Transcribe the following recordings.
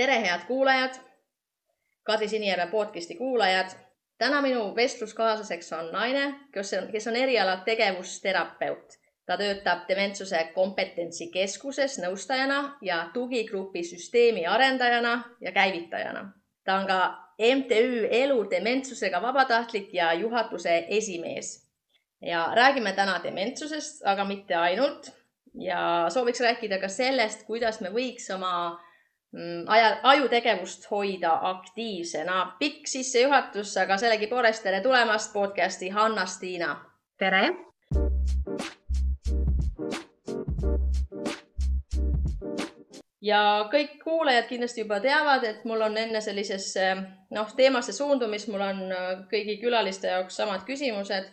tere, head kuulajad, Kadri Sinijärve podcasti kuulajad. täna minu vestluskaaslaseks on naine, kes on, kes on erialalt tegevusterapeut. ta töötab Dementsuse kompetentsikeskuses nõustajana ja tugigrupi süsteemi arendajana ja käivitajana. ta on ka MTÜ Elu dementsusega vabatahtlik ja juhatuse esimees. ja räägime täna dementsusest, aga mitte ainult. ja sooviks rääkida ka sellest, kuidas me võiks oma aja, ajutegevust hoida aktiivsena. pikk sissejuhatus, aga sellegipoolest tere tulemast podcasti Hanna-Stiina. tere. ja kõik kuulajad kindlasti juba teavad, et mul on enne sellisesse noh, teemasse suundumist, mul on äh, kõigi külaliste jaoks samad küsimused,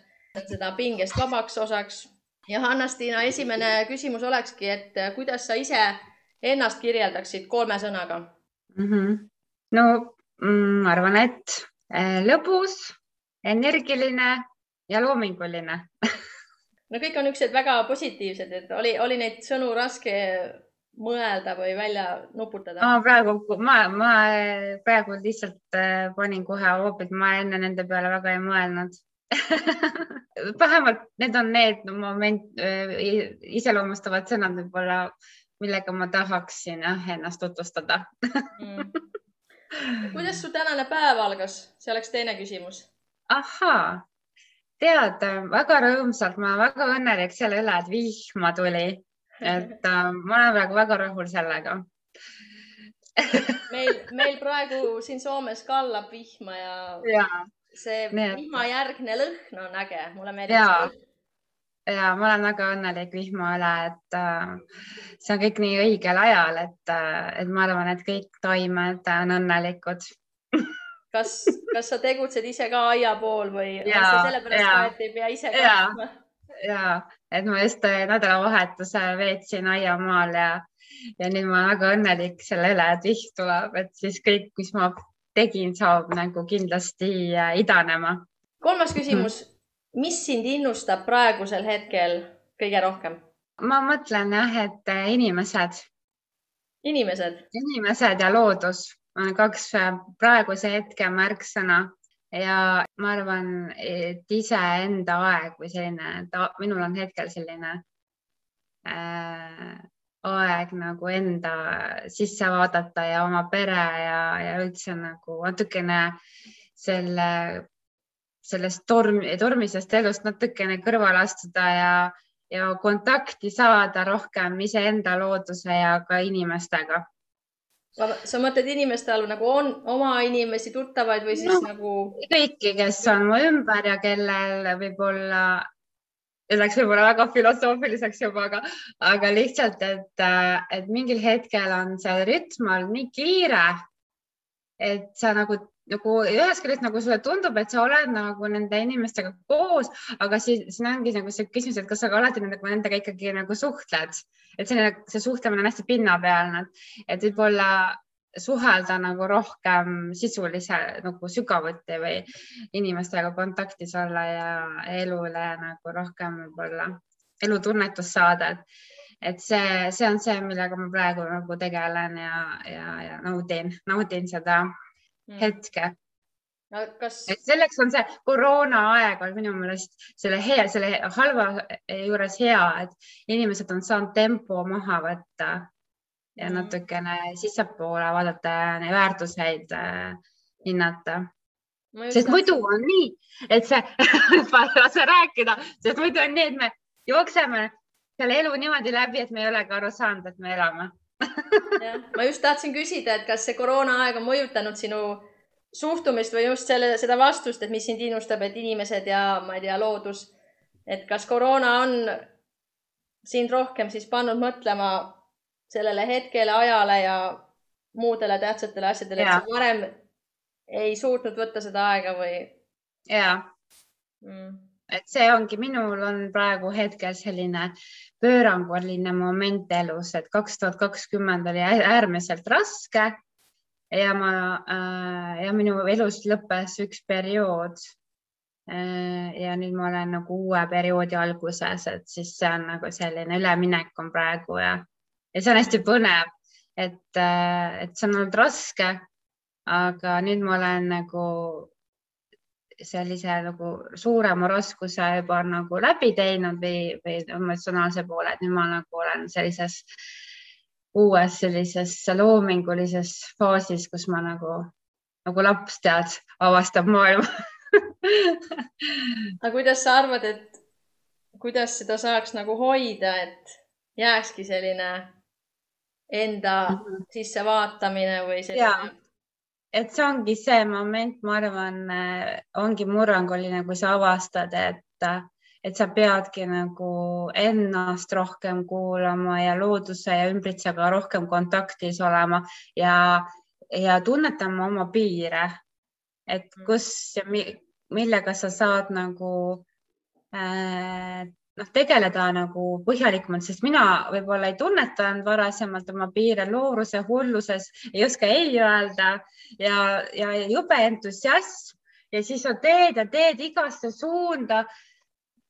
seda pingest vabaks osaks. ja Hanna-Stiina esimene küsimus olekski, et äh, kuidas sa ise ennast kirjeldaksid kolme sõnaga mm? -hmm. no mm, ma arvan, et äh, lõbus, energiline ja loominguline no kõik on niisugused väga positiivsed, et oli, oli neid sõnu raske mõelda või välja nuputada? ma praegu, ma, ma praegu lihtsalt äh, panin kohe hoopis, ma enne nende peale väga ei mõelnud vähemalt need on need moment, äh, iseloomustavad sõnad võib-olla millega ma tahaksin jah, ennast tutvustada. Mm.. kuidas su tänane päev algas, see oleks teine küsimus. ahaa, tead, väga rõõmsalt, ma olen väga õnnelik selle üle, et vihma tuli, et äh, ma olen praegu väga rahul sellega. Meil, meil praegu siin Soomes kallab vihma ja, ja see vihmajärgne lõhn on äge, mulle meeldib ja ma olen väga õnnelik vihma üle, et äh, see on kõik nii õigel ajal, et äh,, et ma arvan, et kõik taimed on õnnelikud. Kas, kas sa tegutsed ise ka aia pool või ja, sellepärast ka, et ei pea ise kaitsma? ja, et ma just äh, nädalavahetuse veetsin aiamaal ja, ja nüüd ma olen väga õnnelik selle üle, et vihm tuleb, et siis kõik, mis ma tegin, saab nagu kindlasti äh, idanema. kolmas küsimus. Mm mis sind innustab praegusel hetkel kõige rohkem? ma mõtlen jah, et äh, inimesed. inimesed? inimesed ja loodus on kaks äh, praeguse hetke märksõna ja ma arvan, et iseenda aeg või selline, minul on hetkel selline äh, aeg nagu enda sisse vaadata ja oma pere ja, ja üldse nagu natukene selle sellest torm, tormisest elust natukene kõrvale astuda ja, ja kontakti saada rohkem iseenda looduse ja ka inimestega. sa mõtled inimeste all nagu on oma inimesi, tuttavaid või siis no, nagu? kõiki, kes on mu ümber ja kellel võib-olla, see läks võib-olla väga filosoofiliseks juba, aga, aga lihtsalt, et, et mingil hetkel on see rütm olnud nii kiire, et sa nagu nagu ühest küljest nagu sulle tundub, et sa oled nagu nende inimestega koos, aga siis siin ongi nagu see küsimus, et kas sa ka alati nendega, nendega ikkagi nagu suhtled, et selline, see suhtlemine on hästi pinnapealne, et võib-olla suhelda nagu rohkem sisulise nagu sügavuti või inimestega kontaktis olla ja elule nagu rohkem võib-olla elutunnetust saada, et et see, see on see, millega ma praegu nagu tegelen ja, ja, ja naudin, naudin seda Mm. hetke no kas. selleks on see koroonaaeg on minu meelest selle hea, selle halva juures hea, et inimesed on saanud tempo maha võtta ja mm. natukene sissepoole vaadata ja väärtuseid äh, hinnata. sest muidu on nii, et see lase rääkida, sest muidu on nii, et me jookseme selle elu niimoodi läbi, et me ei olegi aru saanud, et me elame ma just tahtsin küsida, et kas see koroonaaeg on mõjutanud sinu suhtumist või just selle, seda vastust, et mis sind innustab, et inimesed ja ma ei tea, loodus, et kas koroona on sind rohkem siis pannud mõtlema sellele hetkele, ajale ja muudele tähtsatele asjadele, et sa varem ei suutnud võtta seda aega või? ja mm., et see ongi, minul on praegu hetkel selline pööranguline moment elus, et kaks tuhat kakskümmend oli äärmiselt raske ja ma äh, ja minu elus lõppes üks periood äh,. ja nüüd ma olen nagu uue perioodi alguses, et siis see on nagu selline üleminek on praegu ja, ja see on hästi põnev, et, et see on olnud raske. aga nüüd ma olen nagu sellise nagu suurema raskuse juba nagu läbi teinud või, või emotsionaalse poole, et nüüd ma nagu olen sellises uues sellises loomingulises faasis, kus ma nagu, nagu laps tead, avastab maailma aga kuidas sa arvad, et kuidas seda saaks nagu hoida, et jääkski selline enda -hmm. sissevaatamine või selline et see ongi see moment, ma arvan, äh, ongi murranguline, kui sa avastad, et, et sa peadki nagu ennast rohkem kuulama ja looduse ja ümbritsega rohkem kontaktis olema ja, ja tunnetama oma piire. et mm. kus ja mi, millega sa saad nagu äh, noh, tegeleda nagu põhjalikumalt, sest mina võib-olla ei tunnetanud varasemalt oma piire looruse hulluses, ei oska ei öelda ja, ja jube entusiasm ja siis sa teed ja teed igasse suunda.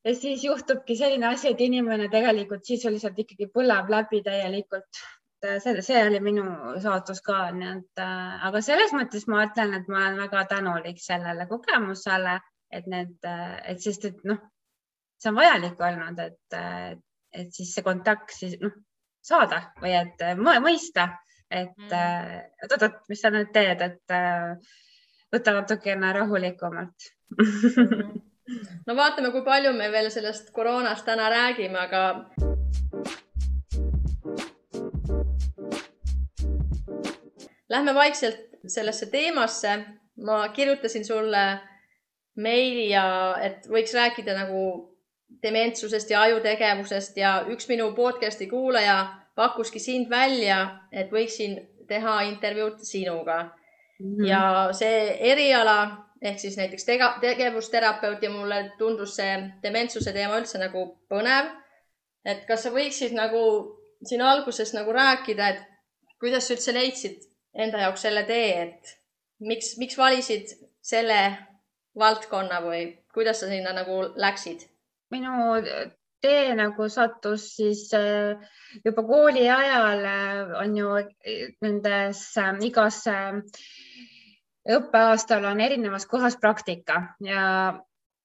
ja siis juhtubki selline asi, et inimene tegelikult sisuliselt ikkagi põleb läbi täielikult. see, see oli minu saatus ka, nii et äh, aga selles mõttes ma ütlen, et ma olen väga tänulik sellele kogemusele, et need, et sest, et noh see on vajalik olnud, et, et siis see kontakt siis noh, saada või et mõista, et mm. oot-oot, mis sa nüüd teed, et võta natukene rahulikumalt no vaatame, kui palju me veel sellest koroonast täna räägime, aga. Lähme vaikselt sellesse teemasse. ma kirjutasin sulle meili ja et võiks rääkida nagu dementsusest ja ajutegevusest ja üks minu podcast'i kuulaja pakkuski sind välja, et võiksin teha intervjuud sinuga mm. -hmm. ja see eriala ehk siis näiteks tega, tegevusterapeut ja mulle tundus see dementsuse teema üldse nagu põnev. et kas sa võiksid nagu siin alguses nagu rääkida, et kuidas sa üldse leidsid enda jaoks selle tee, et miks, miks valisid selle valdkonna või kuidas sa sinna nagu läksid? Minu tee nagu sattus siis äh, juba kooli ajal äh, on ju äh, nendes igas õppeaastal on erinevas kohas praktika ja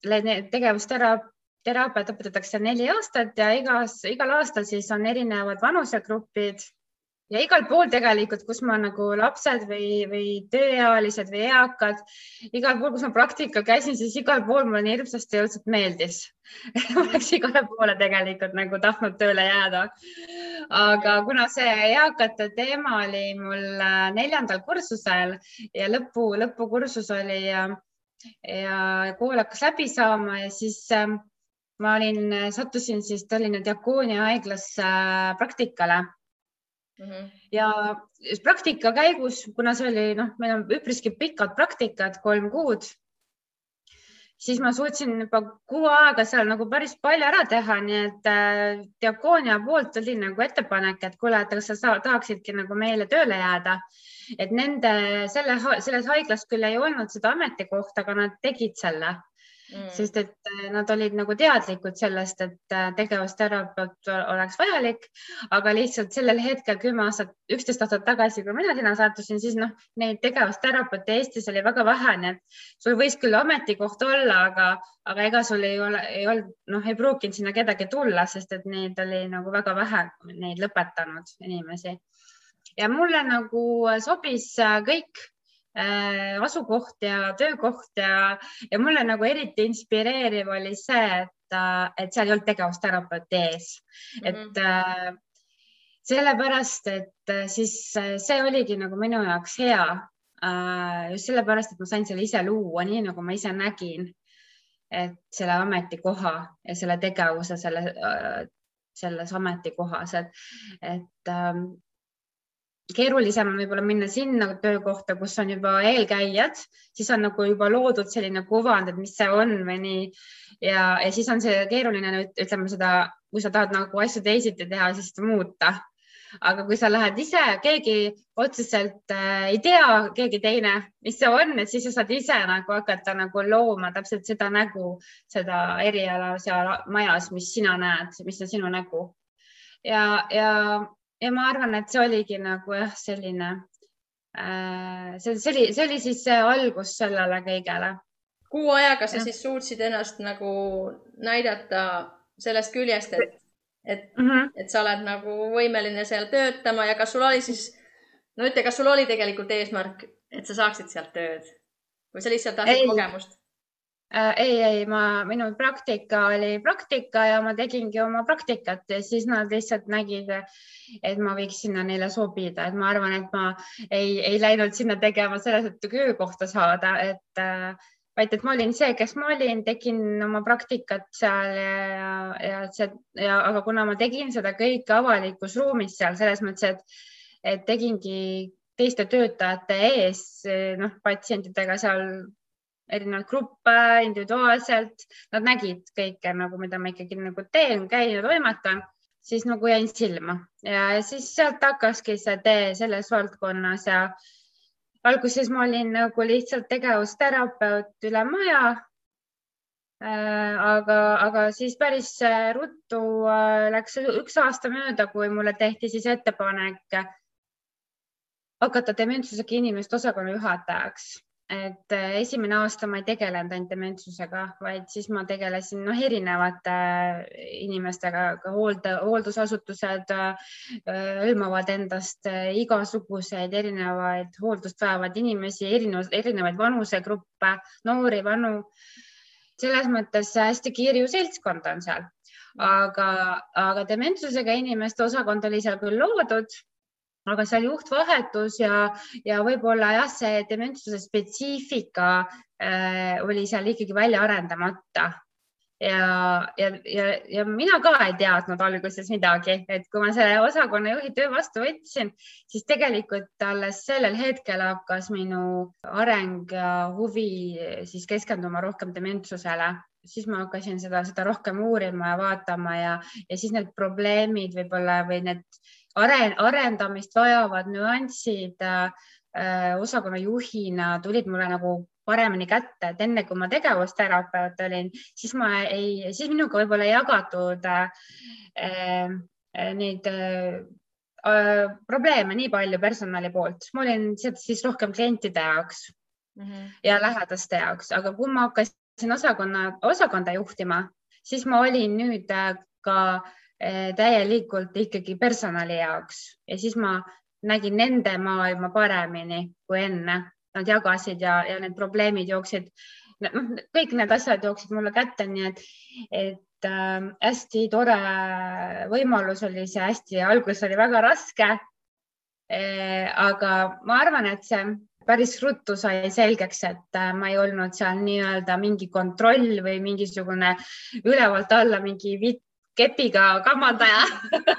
tegevusterapiat õpetatakse neli aastat ja igas, igal aastal siis on erinevad vanusegrupid ja igal pool tegelikult, kus ma nagu lapsed või, või tööealised või eakad, igal pool, kus ma praktikal käisin, siis igal pool mulle nii hirmsasti õudselt meeldis oleks igale poole tegelikult nagu tahtnud tööle jääda. aga kuna see eakate teema oli mul äh, neljandal kursusel ja lõpu, lõpukursus oli ja, ja kool hakkas läbi saama ja siis äh, ma olin, sattusin siis Tallinna Diakoonia haiglas äh, praktikale Mm -hmm. ja praktika käigus, kuna see oli, noh, meil on üpriski pikad praktikad, kolm kuud, siis ma suutsin juba kuu aega seal nagu päris palju ära teha, nii et äh, diakoonia poolt oli nagu ettepanek, et kuule, et kas sa tahaksidki nagu meile tööle jääda. et nende selle, selles haiglas küll ei olnud seda ametikohta, aga nad tegid selle mm., sest et äh, nad olid nagu teadlikud sellest, et äh, tegevusterapeut oleks vajalik, aga lihtsalt sellel hetkel kümme aastat, üksteist aastat tagasi, kui mina sinna sattusin, siis noh, neid tegevusterapeute Eestis oli väga vähe, nii et sul võis küll ametikoht olla, aga, aga ega sul ei ole, ei olnud, noh, ei pruukinud sinna kedagi tulla, sest et neid oli nagu väga vähe, neid lõpetanud inimesi. Ja mulle nagu sobis äh, kõik Äh, asukoht ja töökoht ja, ja mulle nagu eriti inspireeriv oli see, et, äh, et seal ei olnud tegevusterapeut ees mm, -hmm. et äh, sellepärast, et siis see oligi nagu minu jaoks hea. just sellepärast, et ma sain selle ise luua, nii nagu ma ise nägin, et selle ametikoha ja selle tegevuse selle, selles ametikohas, et, et ähm, keerulisem on võib-olla minna sinna töökohta, kus on juba eelkäijad, siis on nagu juba loodud selline kuvand, et mis see on või nii. ja, ja siis on see keeruline nüüd ütleme seda, kui sa tahad nagu asju teisiti teha, siis muuta. aga kui sa lähed ise, keegi otseselt äh, ei tea, keegi teine, mis see on, et siis sa saad ise nagu hakata nagu looma täpselt seda nägu, seda eriala seal majas, mis sina näed, mis on sinu nägu. ja, ja ja ma arvan, et see oligi nagu jah, selline äh,, see, see oli, see oli siis see algus sellele kõigele. kuu ajaga sa ja. siis suutsid ennast nagu näidata sellest küljest, et, et mm, -hmm. et sa oled nagu võimeline seal töötama ja kas sul oli siis, no ütle, kas sul oli tegelikult eesmärk, et sa saaksid sealt tööd või sa lihtsalt tahtsid kogemust? Äh,. ei, ei, ma, minu praktika oli praktika ja ma tegingi oma praktikat ja siis nad lihtsalt nägid, et ma võiks sinna neile sobida, et ma arvan, et ma ei, ei läinud sinna tegema selles, et töökohta saada, et äh, vaid et ma olin see, kes ma olin, tegin oma praktikat seal ja, ja see ja aga kuna ma tegin seda kõike avalikus ruumis seal selles mõttes, et, et tegingi teiste töötajate ees, noh, patsientidega seal erinevaid gruppe individuaalselt, nad nägid kõike nagu, mida ma ikkagi nagu teen, käin ja toimetan, siis nagu jäin silma. Ja siis sealt hakkaski see tee selles valdkonnas ja alguses ma olin nagu lihtsalt tegevusterapeut üle maja. Äh, aga, aga siis päris ruttu äh, läks üks aasta mööda, kui mulle tehti siis ettepanek hakata dementsusega inimeste osakonna juhatajaks et äh, esimene aasta ma ei tegelenud ainult dementsusega, vaid siis ma tegelesin noh, erinevate äh, inimestega, hoolde, hooldusasutused äh, hõlmavad endast igasuguseid erinevaid hooldust vajavaid inimesi, erinevaid, erinevaid vanusegruppe, noori, vanu. selles mõttes hästi kirju seltskond on seal, aga, aga dementsusega inimeste osakond oli seal küll loodud aga seal juhtvahetus ja, ja võib-olla jah, see dementsuse spetsiifika äh, oli seal ikkagi välja arendamata. ja, ja, ja, ja mina ka ei teadnud alguses midagi, et kui ma selle osakonna juhi töö vastu võtsin, siis tegelikult alles sellel hetkel hakkas minu areng ja huvi siis keskenduma rohkem dementsusele siis ma hakkasin seda, seda rohkem uurima ja vaatama ja, ja siis need probleemid võib-olla või need aren-, arendamist vajavad nüansid äh, osakonna juhina tulid mulle nagu paremini kätte, et enne kui ma tegevusterapeut olin, siis ma ei, siis minuga võib-olla ei jagatud äh, äh, neid äh, äh, probleeme nii palju personali poolt, ma olin siis rohkem klientide jaoks mm -hmm. ja lähedaste jaoks, aga kui ma hakkasin osakonna, osakonda juhtima, siis ma olin nüüd ka äh, täielikult ikkagi personali jaoks ja siis ma nägin nende maailma paremini kui enne. Nad jagasid ja, ja need probleemid jooksid, noh, kõik need asjad jooksid mulle kätte, nii et, et äh, hästi tore võimalus oli see, hästi, algus oli väga raske e,. aga ma arvan, et see päris ruttu sai selgeks, et äh, ma ei olnud seal nii-öelda mingi kontroll või mingisugune ülevalt alla mingi vitt kepiga kammandaja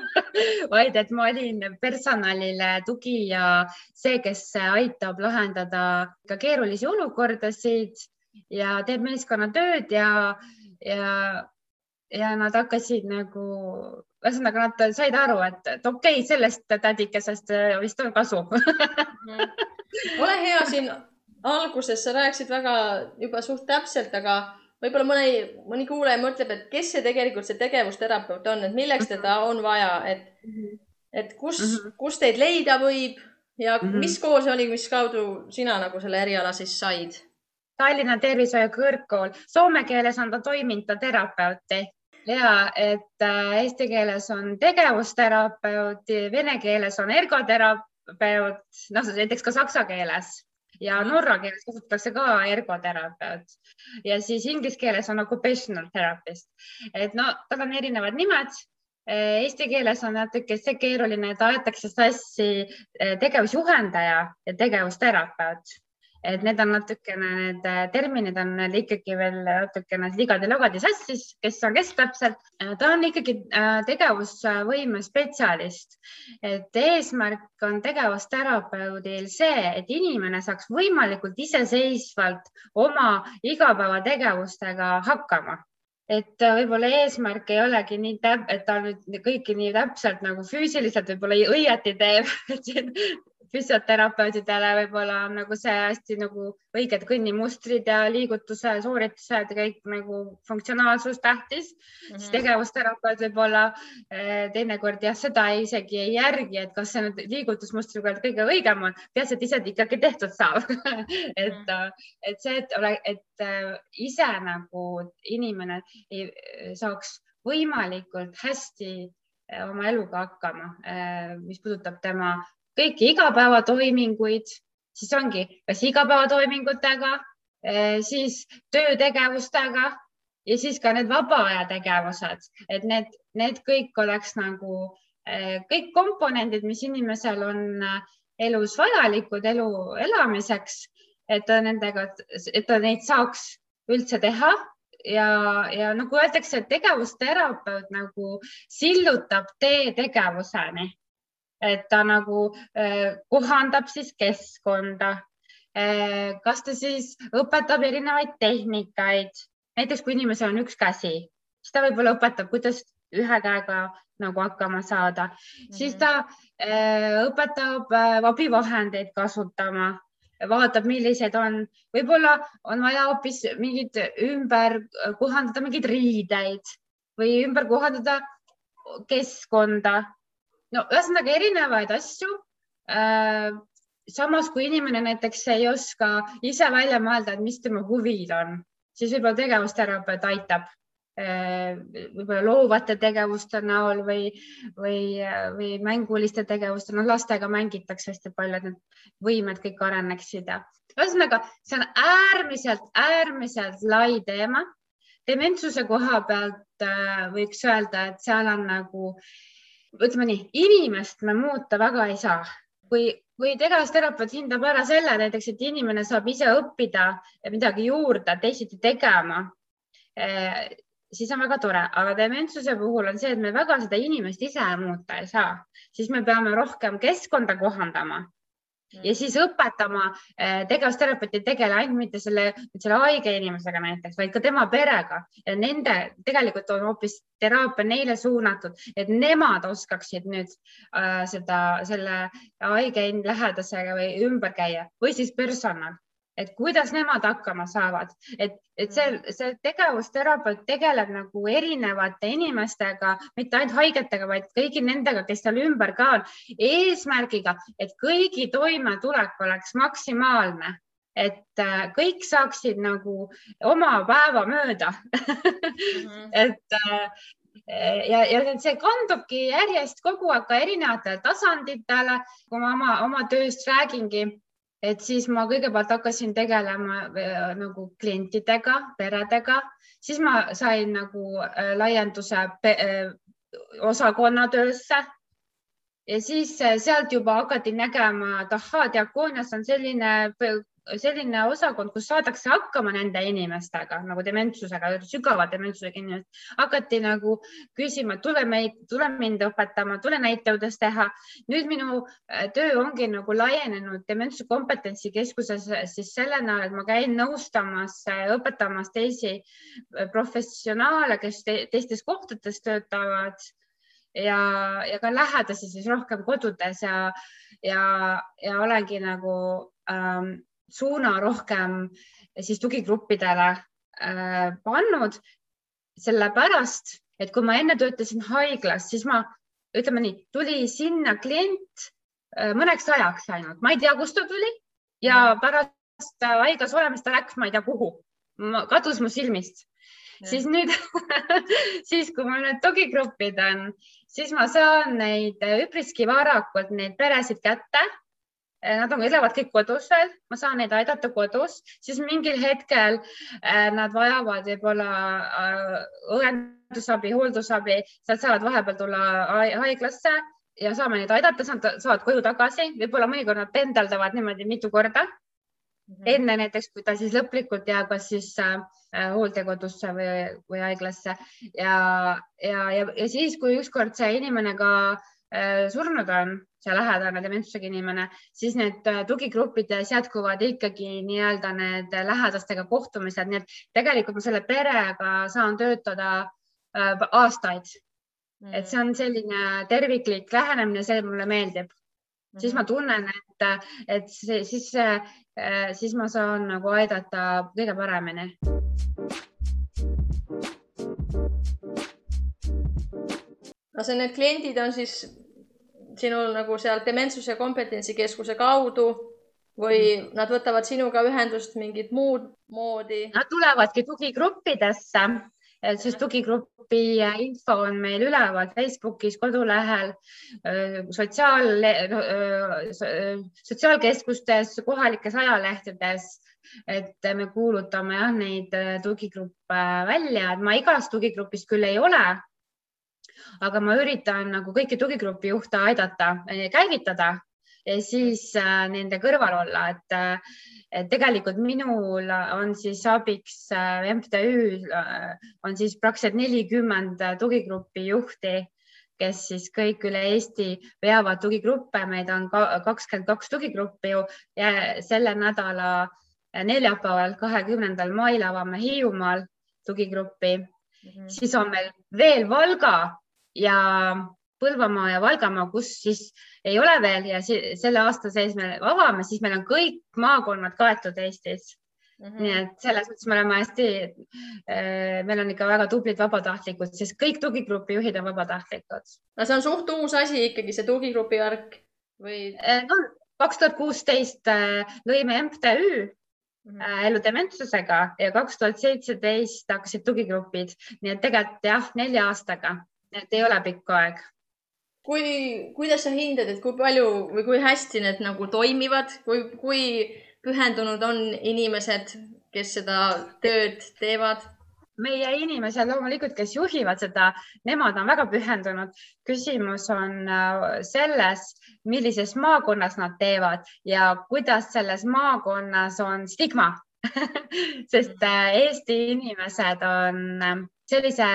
vaid et ma olin personalile tugi ja see, kes aitab lahendada ka keerulisi olukordasid ja teeb meeskonnatööd ja, ja, ja nad hakkasid nagu, ühesõnaga nad said aru, et, et okei okay,, sellest tädikesest vist on kasu ole hea siin alguses, sa rääkisid väga juba suht täpselt, aga võib-olla mõni, mõni kuulaja mõtleb, et kes see tegelikult see tegevusterapeut on, et milleks teda on vaja, et, et kus mm, -hmm. kus teid leida võib ja mm -hmm. mis kool see oli, mis kaudu sina nagu selle eriala siis said? Tallinna Tervishoiu Kõrgkool, soome keeles on ta toimintaterapeuti ja et äh, eesti keeles on tegevusterapeut, vene keeles on ergoterapeut, noh näiteks ka saksa keeles ja norra keeles kasutatakse ka ergoterapeut. Ja siis inglise keeles on occupational therapist, et no tal on erinevad nimed. Eesti keeles on natuke see keeruline, et aetakse sassi eh, tegevusjuhendaja ja tegevusterapeut et need on natukene, need äh, terminid on ikkagi veel natukene ligadi-logadi sassis, kes on kes täpselt. Äh, ta on ikkagi äh, tegevusvõime spetsialist, et eesmärk on tegevusterapeudil see, et inimene saaks võimalikult iseseisvalt oma igapäevategevustega hakkama. Et võib-olla eesmärk ei olegi nii täp-, et ta nüüd kõiki nii täpselt nagu füüsiliselt võib-olla õieti teeb füsioterapeutidele võib-olla on nagu see hästi nagu õiged kõnnimustrid ja liigutuse sooritused, kõik nagu funktsionaalsus tähtis mm, -hmm. siis tegevusterapeut võib-olla eh, teinekord jah, seda ei, isegi ei järgi, et kas see nüüd liigutusmustriga kõige õigem on, peaasi, et ise ikkagi tehtud saab et mm, -hmm. et see, et ole, et äh, ise nagu inimene ei, saaks võimalikult hästi oma eluga hakkama, mis puudutab tema kõiki igapäevatoiminguid, siis ongi kas igapäevatoimingutega, eh, siis töötegevustega ja siis ka need vaba aja tegevused, et need, need kõik oleks nagu eh, kõik komponendid, mis inimesel on eh, elus vajalikud elu elamiseks, et ta nendega, et ta neid saaks üldse teha. Ja, ja nagu öeldakse, et tegevusterapeut nagu sillutab tee tegevuseni et ta nagu eh, kohandab siis keskkonda. Eh, kas ta siis õpetab erinevaid tehnikaid, näiteks kui inimesel on üks käsi, siis ta võib-olla õpetab, kuidas ühe käega nagu hakkama saada mm, -hmm. siis ta äh, õpetab äh, abivahendeid kasutama, vaatab, millised on, võib-olla on vaja hoopis mingid ümber kohandada mingeid riideid või ümber kohandada keskkonda no ühesõnaga erinevaid asju äh,. samas kui inimene näiteks ei oska ise välja mõelda, et mis tema huvid on, siis võib-olla tegevusterapeut aitab äh, võib-olla loovate tegevuste näol või, või, või mänguliste tegevuste, noh, lastega mängitakse hästi palju, et need võimed kõik areneksid ja ühesõnaga, see on äärmiselt, äärmiselt lai teema. dementsuse koha pealt äh, võiks öelda, et seal on nagu äh, ütleme nii, inimest me muuta väga ei saa. kui, kui tegevusterapeut hindab ära selle näiteks, et inimene saab ise õppida midagi juurde, teisiti tegema, eh, siis on väga tore, aga dementsuse puhul on see, et me väga seda inimest ise muuta ei saa, siis me peame rohkem keskkonda kohandama ja siis õpetama eh, tegevusterapeut ei tegele ainult mitte selle, selle haige inimesega näiteks, vaid ka tema perega. Ja nende tegelikult on hoopis teraapia neile suunatud, et nemad oskaksid nüüd äh, seda, selle haige lähedasega või ümber käia. Või siis personal et kuidas nemad hakkama saavad, et, et see, mm. see tegevusterapeut tegeleb nagu erinevate inimestega, mitte ainult haigetega, vaid kõigi nendega, kes seal ümber ka on, eesmärgiga, et kõigi toimetulek oleks maksimaalne et äh, kõik saaksid nagu oma päeva mööda mm. -hmm. et äh, ja, ja see kandubki järjest kogu aeg ka erinevatele tasanditele, kui ma oma, oma tööst räägingi et siis ma kõigepealt hakkasin tegelema äh, nagu klientidega, peredega, siis ma sain nagu äh, laienduse äh, osakonnatöösse ja siis sealt juba hakati nägema, et ahaa, diakoonias on selline selline osakond, kus saadakse hakkama nende inimestega nagu dementsusega, sügava dementsusega inimesed, hakati nagu küsima, tule meid, tule mind õpetama, tule näiteudes teha. nüüd minu äh, töö ongi nagu laienenud dementsuse kompetentsikeskuses siis selle näol, et ma käin nõustamas, õpetamas teisi äh, professionaale, kes te, teistes kohtades töötavad ja, ja ka lähedasi siis rohkem kodudes ja, ja, ja olengi nagu ähm, suuna rohkem siis tugigruppidele äh, pannud, sellepärast et kui ma enne töötasin haiglas, siis ma ütleme nii, tuli sinna klient äh, mõneks ajaks ainult, ma ei tea, kust ta tuli ja mm. pärast äh, haiglas olemist ta läks, ma ei tea, kuhu, kadus mu silmist. siis nüüd siis kui mul need tugigrupid on, siis ma saan neid üpriski varakult neid peresid kätte nad on, elavad kõik kodus veel, ma saan neid aidata kodus, siis mingil hetkel äh, nad vajavad võib-olla äh, õendusabi, hooldusabi, sealt saavad vahepeal tulla haiglasse ja saame neid aidata, saavad koju tagasi, võib-olla mõnikord nad pendeldavad niimoodi mitu korda mm. -hmm. enne näiteks, kui ta siis lõplikult jääb, kas siis äh, hooldekodusse või, või haiglasse ja, ja, ja, ja siis, kui ükskord see inimene ka äh, surnud on see lähedane dementsusega inimene, siis need äh, tugigruppides jätkuvad ikkagi nii-öelda need lähedastega kohtumised, nii et tegelikult ma selle perega saan töötada äh, aastaid mm.. et see on selline terviklik lähenemine, see mulle meeldib -hmm. siis ma tunnen, et, et see, siis, siis ma saan nagu aidata kõige paremini. No see, need kliendid on siis sinul nagu seal Dementsuse kompetentsikeskuse kaudu või nad võtavad sinuga ühendust mingit muud moodi? Nad tulevadki tugigruppidesse, siis tugigrupi info on meil üleval Facebookis, kodulehel, sotsiaal, sotsiaalkeskustes, kohalikes ajalehtedes et me kuulutame jah neid tugigruppe välja, et ma igas tugigrupis küll ei ole aga ma üritan nagu kõiki tugigrupi juhte aidata eh, käivitada ja siis äh, nende kõrval olla, et, et tegelikult minul on siis abiks MTÜ on siis praktiliselt nelikümmend tugigrupi juhti, kes siis kõik üle Eesti veavad tugigruppe, meid on kakskümmend kaks tugigruppi ju ja selle nädala neljapäeval, kahekümnendal mail avame Hiiumaal tugigruppi mm, -hmm. siis on meil veel Valga ja Põlvamaa ja Valgamaa, kus siis ei ole veel ja selle aasta sees me avame, siis meil on kõik maakonnad kaetud Eestis mm. -hmm. nii et selles mõttes me oleme hästi, äh, meil on ikka väga tublid vabatahtlikud, sest kõik tugigrupi juhid on vabatahtlikud. no see on suht uus asi ikkagi, see tugigrupi värk või? Äh, no kaks tuhat kuusteist äh, lõime MTÜ Mm -hmm. elu dementsusega ja kaks tuhat seitseteist hakkasid tugigrupid, nii et tegelikult jah, nelja aastaga et ei ole pikk aeg. kui, kuidas sa hindad, et kui palju või kui hästi need nagu toimivad, kui, kui pühendunud on inimesed, kes seda tööd teevad? meie inimesed loomulikult, kes juhivad seda, nemad on väga pühendunud. küsimus on äh, selles, millises maakonnas nad teevad ja kuidas selles maakonnas on stigma sest äh, Eesti inimesed on äh, sellise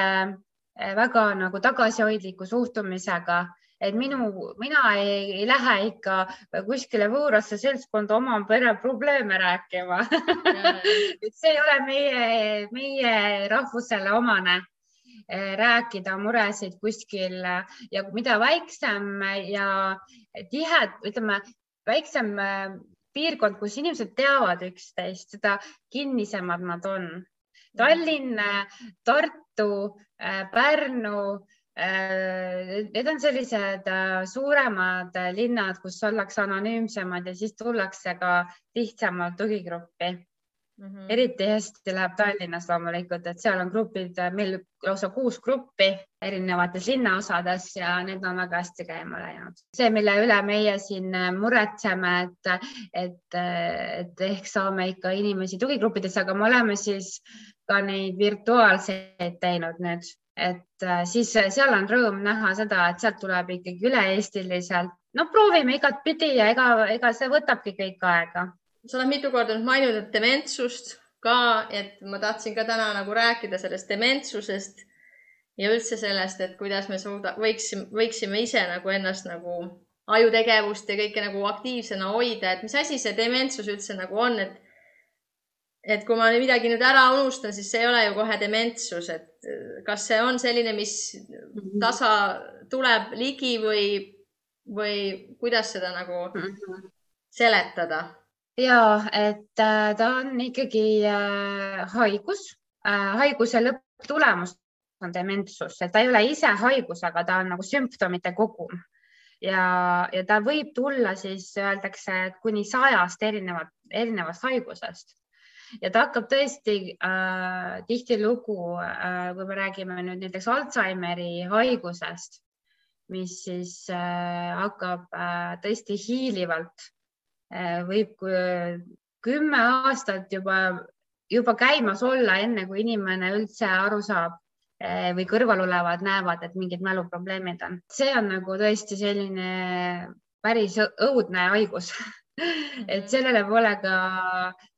väga nagu tagasihoidliku suhtumisega, et minu, mina ei, ei lähe ikka kuskile võõrasse seltskonda oma pere probleeme rääkima et see ei ole meie, meie rahvusele omane eh, rääkida muresid kuskil ja mida väiksem ja tihed, ütleme väiksem eh, piirkond, kus inimesed teavad üksteist, seda kinnisemad nad on. Tallinn, Tartu, äh, Pärnu, äh, need on sellised äh, suuremad linnad, kus ollakse anonüümsemad ja siis tullakse ka lihtsamalt tugigruppi Mm -hmm. eriti hästi läheb Tallinnas loomulikult, et seal on grupid, meil lausa kuus gruppi erinevates linnaosades ja need on väga hästi käima läinud. see, mille üle meie siin muretseme, et, et, et ehk saame ikka inimesi tugigruppidesse, aga me oleme siis ka neid virtuaalseid teinud nüüd, et siis seal on rõõm näha seda, et sealt tuleb ikkagi üle-eestiliselt. no proovime igatpidi ja ega, ega see võtabki kõik aega sa oled mitu korda nüüd maininud dementsust ka, et ma tahtsin ka täna nagu rääkida sellest dementsusest ja üldse sellest, et kuidas me suuda, võiksime, võiksime ise nagu ennast nagu ajutegevust ja kõike nagu aktiivsena hoida, et mis asi see dementsus üldse nagu on, et et kui ma midagi nüüd ära unustan, siis see ei ole ju kohe dementsus, et kas see on selline, mis tasa tuleb ligi või, või kuidas seda nagu mhm. seletada? Ja et äh, ta on ikkagi äh, haigus, äh, haiguse lõpptulemus on dementsus, et ta ei ole ise haigus, aga ta on nagu sümptomite kogum. Ja, ja ta võib tulla siis öeldakse, kuni sajast erinevat, erinevast haigusest. Ja ta hakkab tõesti äh, tihtilugu äh,, kui me räägime nüüd näiteks Alžeimeri haigusest, mis siis äh, hakkab äh, tõesti hiilivalt võib kümme aastat juba, juba käimas olla, enne kui inimene üldse aru saab äh, või kõrval olevad näevad, et mingid mäluprobleemid on. see on nagu tõesti selline päris õudne haigus et mhm. sellele pole ka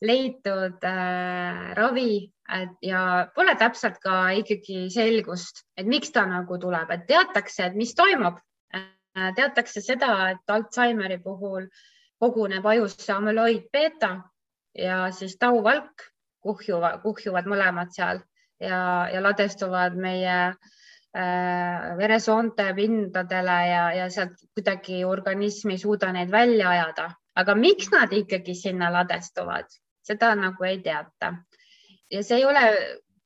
leitud äh, ravi et, ja pole täpselt ka ikkagi selgust, et miks ta nagu tuleb, et teatakse, et mis toimub äh,. teatakse seda, et Alžeimeri puhul äh, koguneb ajusse amüloid beeta ja siis tauvalk kuhjuvad, kuhjuvad mõlemad seal ja, ja ladestuvad meie äh, veresoonte pindadele ja, ja sealt kuidagi organism ei suuda neid välja ajada. aga miks nad ikkagi sinna ladestuvad, seda nagu ei teata. ja see ei ole,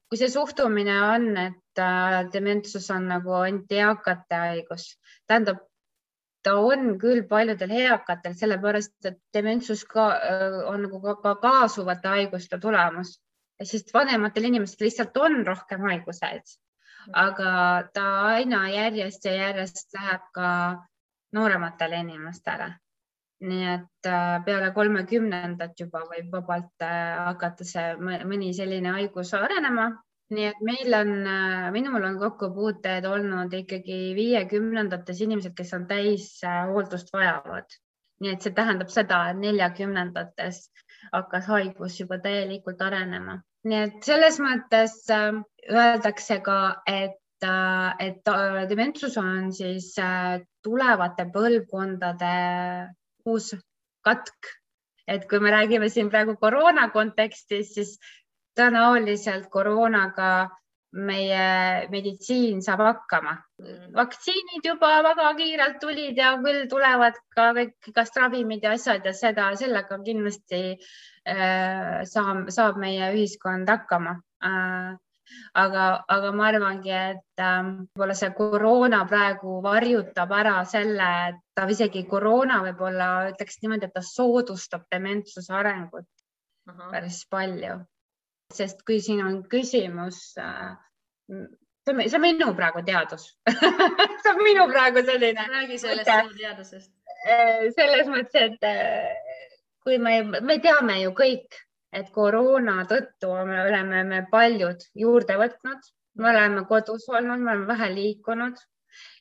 kui see suhtumine on, et äh, dementsus on nagu ainult eakate haigus, tähendab, ta on küll paljudel eakatel, sellepärast et dementsus ka äh, on nagu ka, ka kaasuvate haiguste tulemus, sest vanematel inimestel lihtsalt on rohkem haiguseid aga ta aina järjest ja järjest läheb ka noorematele inimestele. nii et äh, peale kolmekümnendat juba võib vabalt äh, hakata see mõni selline haigus arenema. Nii et meil on, äh, minul on kokkupuuteid olnud ikkagi viiekümnendates inimesed, kes on täis hooldust vajavad. nii et see tähendab seda, et neljakümnendates hakkas haigus juba täielikult arenema nii et selles mõttes äh, öeldakse ka, et, äh, et äh, dementsus on siis tulevate põlvkondade uus katk. et kui me räägime siin praegu koroona kontekstis, siis tõenäoliselt koroonaga meie meditsiin saab hakkama. vaktsiinid juba väga kiirelt tulid ja küll tulevad ka kõik igast ravimid ja asjad ja seda, sellega kindlasti Äh, saab, saab meie ühiskond hakkama. Äh, aga, aga ma arvangi, et ähm, võib-olla see koroona praegu varjutab ära selle, et ta isegi koroona võib-olla ütleks niimoodi, et ta soodustab dementsuse arengut Aha. päris palju. Sest kui siin on küsimus äh, see on, minu praegu teadus see on minu praegu selline. räägi sellest teadusest. selles mõttes, et kui me, me teame ju kõik, et koroona tõttu me oleme me paljud juurde võtnud, me oleme kodus olnud, me oleme vähe liikunud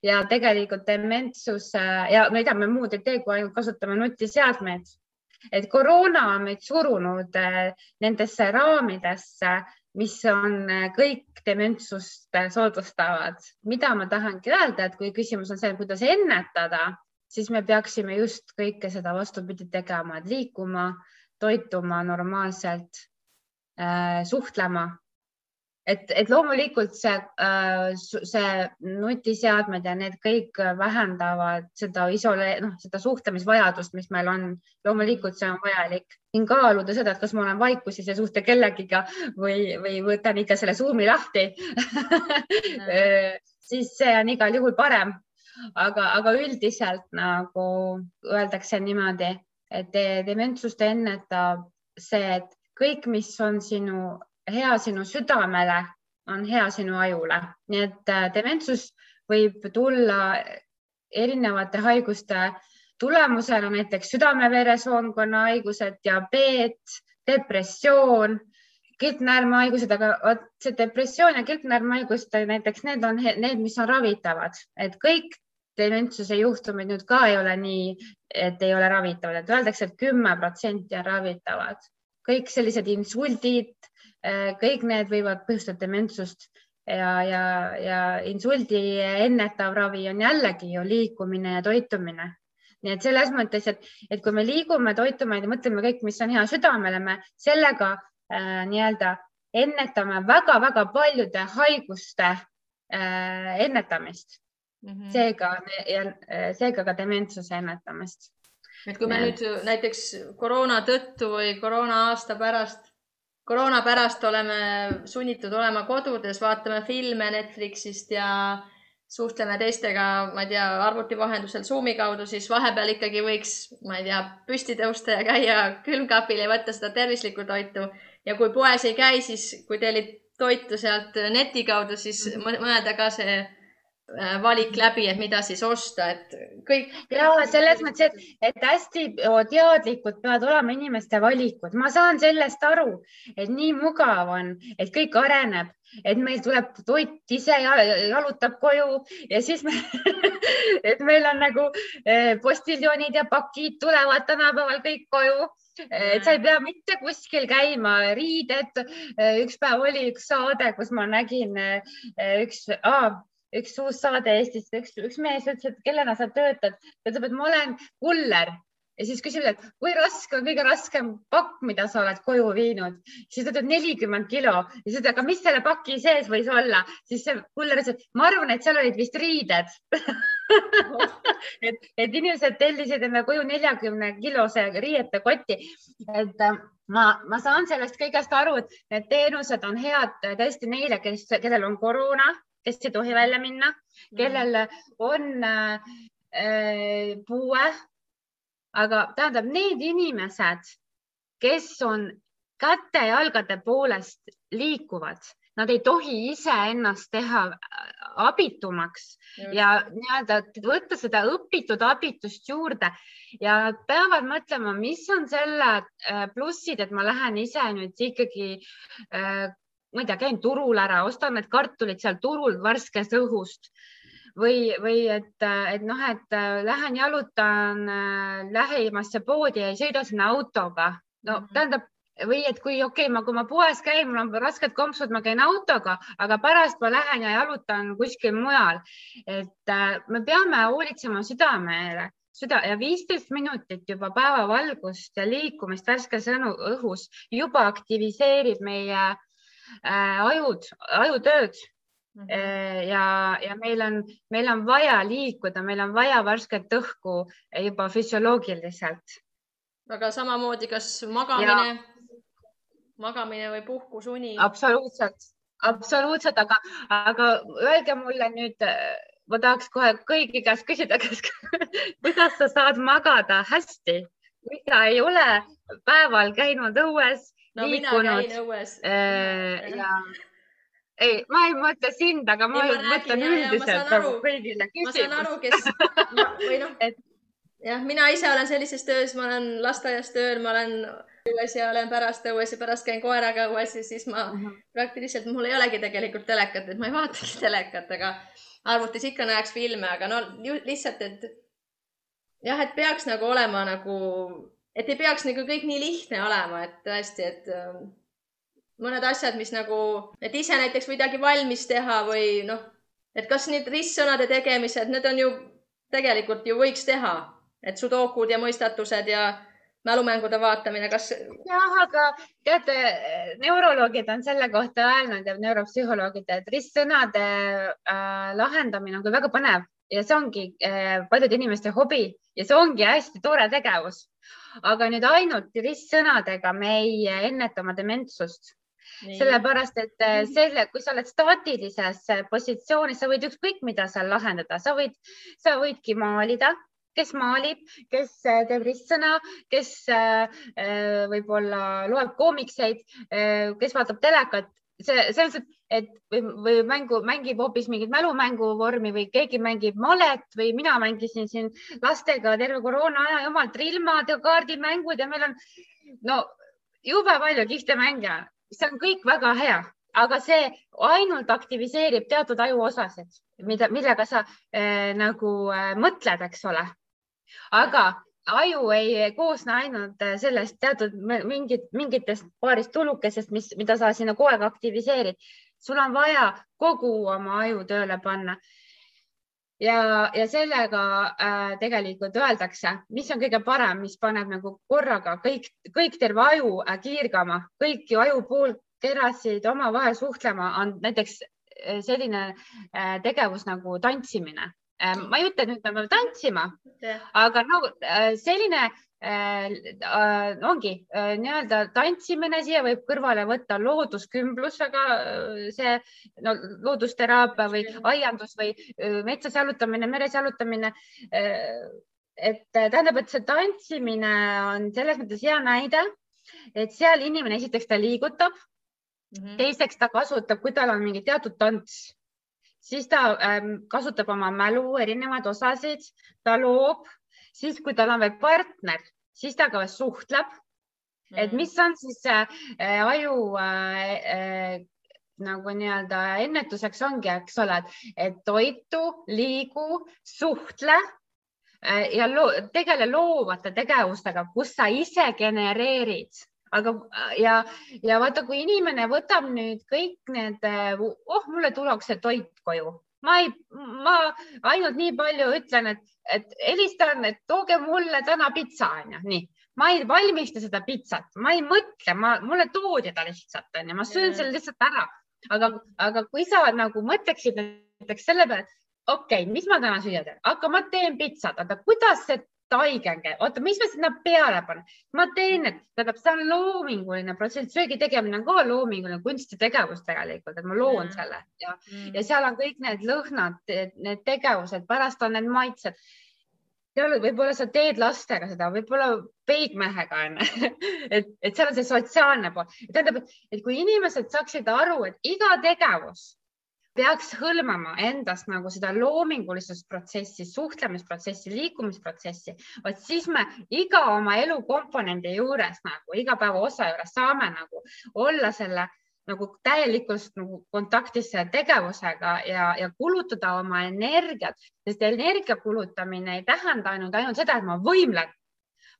ja tegelikult dementsus ja mida me muud ei tee, kui ainult kasutame nutiseadmeid. Et koroona on meid surunud eh, nendesse raamidesse, mis on eh, kõik dementsust soodustavad. mida ma tahangi öelda, et kui küsimus on see, kuidas ennetada, siis me peaksime just kõike seda vastupidi tegema, et liikuma, toituma normaalselt suhtlema. Et, et loomulikult see äh,, see nutiseadmed ja need kõik vähendavad seda isole-, noh, seda suhtlemisvajadust, mis meil on. loomulikult see on vajalik. siin kaaluda seda, et kas ma olen vaikuses ja suhtlen kellegiga või, või võtan ikka selle Zoomi lahti siis see on igal juhul parem aga, aga üldiselt nagu öeldakse niimoodi, et dementsust ennetab see, et kõik, mis on sinu hea sinu südamele, on hea sinu ajule, nii et äh, dementsus võib tulla erinevate haiguste tulemusena, näiteks südame-veresoonkonna haigused, diabeet, depressioon, kilpnäärmehaigused, aga vot see depressioon ja kilpnäärmehaigused näiteks need on need, mis on ravitavad, et kõik dementsuse juhtumid nüüd ka ei ole nii, et ei ole ravitavad, et öeldakse et, kümme protsenti on ravitavad. kõik sellised insuldid, kõik need võivad põhjustada dementsust ja, ja, ja insuldi ennetav ravi on jällegi ju liikumine ja toitumine. nii et selles mõttes, et, et kui me liigume, toitume ja mõtleme kõik, mis on hea südamele, me sellega äh, nii-öelda ennetame väga-väga paljude haiguste äh, ennetamist mm -hmm. seega ja seega ka dementsuse ennetamist. et kui me ja. nüüd näiteks koroona tõttu või koroona aasta pärast, koroona pärast oleme sunnitud olema kodudes, vaatame filme Netflixist ja suhtleme teistega, ma ei tea, arvuti vahendusel Zoomi kaudu, siis vahepeal ikkagi võiks, ma ei tea, püsti tõusta ja käia külmkapil ja võtta seda tervislikku toitu. ja kui poes ei käi, siis kui tellid toitu sealt neti kaudu, siis mõelda ka see valik läbi, et mida siis osta, et kõik. ja selles mõttes, et, et hästi teadlikud peavad olema inimeste valikud, ma saan sellest aru, et nii mugav on, et kõik areneb, et meil tuleb toit ise jalutab koju ja siis me et meil on nagu eh, postiljonid ja pakid tulevad tänapäeval kõik koju et sa ei pea mitte kuskil käima, riided. üks päev oli üks saade, kus ma nägin üks ah, üks uus saade Eestist, üks, üks mees ütles, et kellena sa töötad, ta ütleb, et ma olen kuller. Ja siis küsivad, et kui raske on kõige raskem pakk, mida sa oled koju viinud, siis ta ütleb nelikümmend kilo. Ja siis ütled, aga mis selle paki sees võis olla, siis see kuller ütles, et ma arvan, et seal olid vist riided. Et, et inimesed tellisid enda koju neljakümne kilose riiete kotti, et äh, ma, ma saan sellest kõigest aru, et need teenused on head tõesti neile, kes, kellel on koroona, kes ei tohi välja minna, kellel on äh, puue aga tähendab, need inimesed, kes on käte-jalgade poolest liikuvad, nad ei tohi iseennast teha äh, abitumaks Just. ja nii-öelda võtta seda õpitud abitust juurde ja nad peavad mõtlema, mis on selle äh, plussid, et ma lähen ise nüüd ikkagi äh, ma ei tea, käin turul ära, ostan need kartulid seal turul värskest õhust või, või et, et noh, et äh, lähen jalutan äh, lähimasse poodi ja ei sõida sinna autoga. no -hmm. tähendab või et kui okei okay,, ma, kui ma poes käin, mul on rasked kompsud, ma käin autoga, aga pärast ma lähen ja jalutan kuskil mujal. et äh, me peame hoolitsema südamele, süda ja viisteist minutit juba päevavalgust ja liikumist värskes õhus juba aktiviseerib meie ajud, ajutööd Mm -hmm. ja, ja meil on, meil on vaja liikuda, meil on vaja värsket õhku juba füsioloogiliselt. aga samamoodi, kas magamine, magamine või puhkusuni? absoluutselt, absoluutselt, aga, aga öelge mulle nüüd, ma tahaks kohe kõigi käest küsida, kas, kuidas sa saad magada hästi, kui sa ei ole päeval käinud õues no, liikunud. mina käin õues äh, ja ei, ma ei mõtle sind, aga ma, ma mõtlen üldiselt nagu kõigile küsimus. ma saan aru, kes või noh et... jah, mina ise olen sellises töös, ma olen lasteaias tööl, ma olen õues ja olen pärast õues ja pärast käin koeraga õues ja siis ma uh. -huh. praktiliselt, mul ei olegi tegelikult telekat, et ma ei vaatagi telekat, aga arvutis ikka näeks filme, aga no lihtsalt, et jah, et peaks nagu olema nagu, et ei peaks nagu kõik nii lihtne olema, et tõesti, et mõned asjad, mis nagu, et ise näiteks midagi valmis teha või noh, et kas need ristsõnade tegemised, need on ju tegelikult ju võiks teha, et sudokud ja mõistatused ja mälumängude vaatamine, kas? jah, aga teate, neuroloogid on selle kohta öelnud ja neuropsühholoogid, et ristsõnade äh, lahendamine on küll väga põnev ja see ongi äh, paljude inimeste hobi ja see ongi hästi tore tegevus. aga nüüd ainult ristsõnadega me ei enneta oma dementsust sellepärast et äh, mhm. selle, kui sa oled staatilises äh, positsioonis, sa võid ükskõik mida seal lahendada, sa võid, sa võidki maalida, kes maalib, kes äh, teeb ristsõna, kes võib-olla loeb koomikseid, kes vaatab telekat, see, selles mõttes, et või, või mängu, mängib hoopis mingit mälumängu vormi või keegi mängib malet või mina mängisin siin lastega terve koroona aja jumal trillmad ja kaardimängud ja meil on no jube palju kihvte mänge see on kõik väga hea, aga see ainult aktiviseerib teatud ajuosasid, mida, millega sa äh, nagu äh, mõtled, eks ole. aga aju ei koosne ainult eh, sellest teatud mingit, mingitest paarist tulukesest, mis, mida sa sinna kogu aeg aktiviseerid. Sul on vaja kogu oma aju tööle panna. Ja, ja sellega äh, tegelikult öeldakse, mis on kõige parem, mis paneb nagu korraga kõik, kõik terve aju äh, kiirgama, kõiki ajupoolkerasid omavahel suhtlema, on näiteks äh, selline äh, tegevus nagu tantsimine. Äh,. ma ei ütle, et nüüd me peame tantsima, aga no äh, selline ongi äh, nii-öelda tantsimine, siia võib kõrvale võtta looduskümblus, aga see no, loodusteraapia või aiandus või metsas jalutamine, meres jalutamine. et tähendab, et see tantsimine on selles mõttes hea näide, et seal inimene esiteks ta liigutab mm, -hmm. teiseks ta kasutab, kui tal on mingi teatud tants, siis ta ähm, kasutab oma mälu erinevaid osasid, ta loob siis kui tal on veel partner, siis ta ka suhtleb. Mm., et mis on siis äh, aju äh, äh, nagu nii-öelda ennetuseks ongi, eks ole, et toitu, liigu, suhtle äh, ja loo, tegele loovate tegevustega, kus sa ise genereerid. Aga ja, ja vaata, kui inimene võtab nüüd kõik need, oh, mulle tuuakse toit koju, ma ei, ma ainult nii palju ütlen, et, et helistan, et tooge mulle täna pitsa onju, nii. Ma ei valmista seda pitsat, ma ei mõtle, ma, mulle toodi ta lihtsalt onju, ma söön selle lihtsalt ära. aga, aga kui sa nagu mõtleksid näiteks selle peale, okei okay,, mis ma täna süüa teen, aga ma teen pitsat, oota, kuidas see taigenge, oota, mis ma sinna peale panen, ma teen, et tähendab, see on loominguline protsess, söögi tegemine on ka loominguline kunstitegevus tegelikult, et ma loon mm. selle ja mm., ja seal on kõik need lõhnad, need tegevused, pärast on need maitsed seal võib-olla sa teed lastega seda, võib-olla peigmehega onju, et, et seal on see sotsiaalne pool. tähendab, et kui inimesed saaksid aru, et iga tegevus peaks hõlmama endast nagu seda loomingulisusprotsessi, suhtlemisprotsessi, liikumisprotsessi, vot siis me iga oma elu komponendi juures nagu igapäeva osa juures saame nagu olla selle nagu täielikult nagu kontaktis selle tegevusega ja, ja kulutada oma energiat, sest energia kulutamine ei tähenda ainult, ainult seda, et ma võimlen,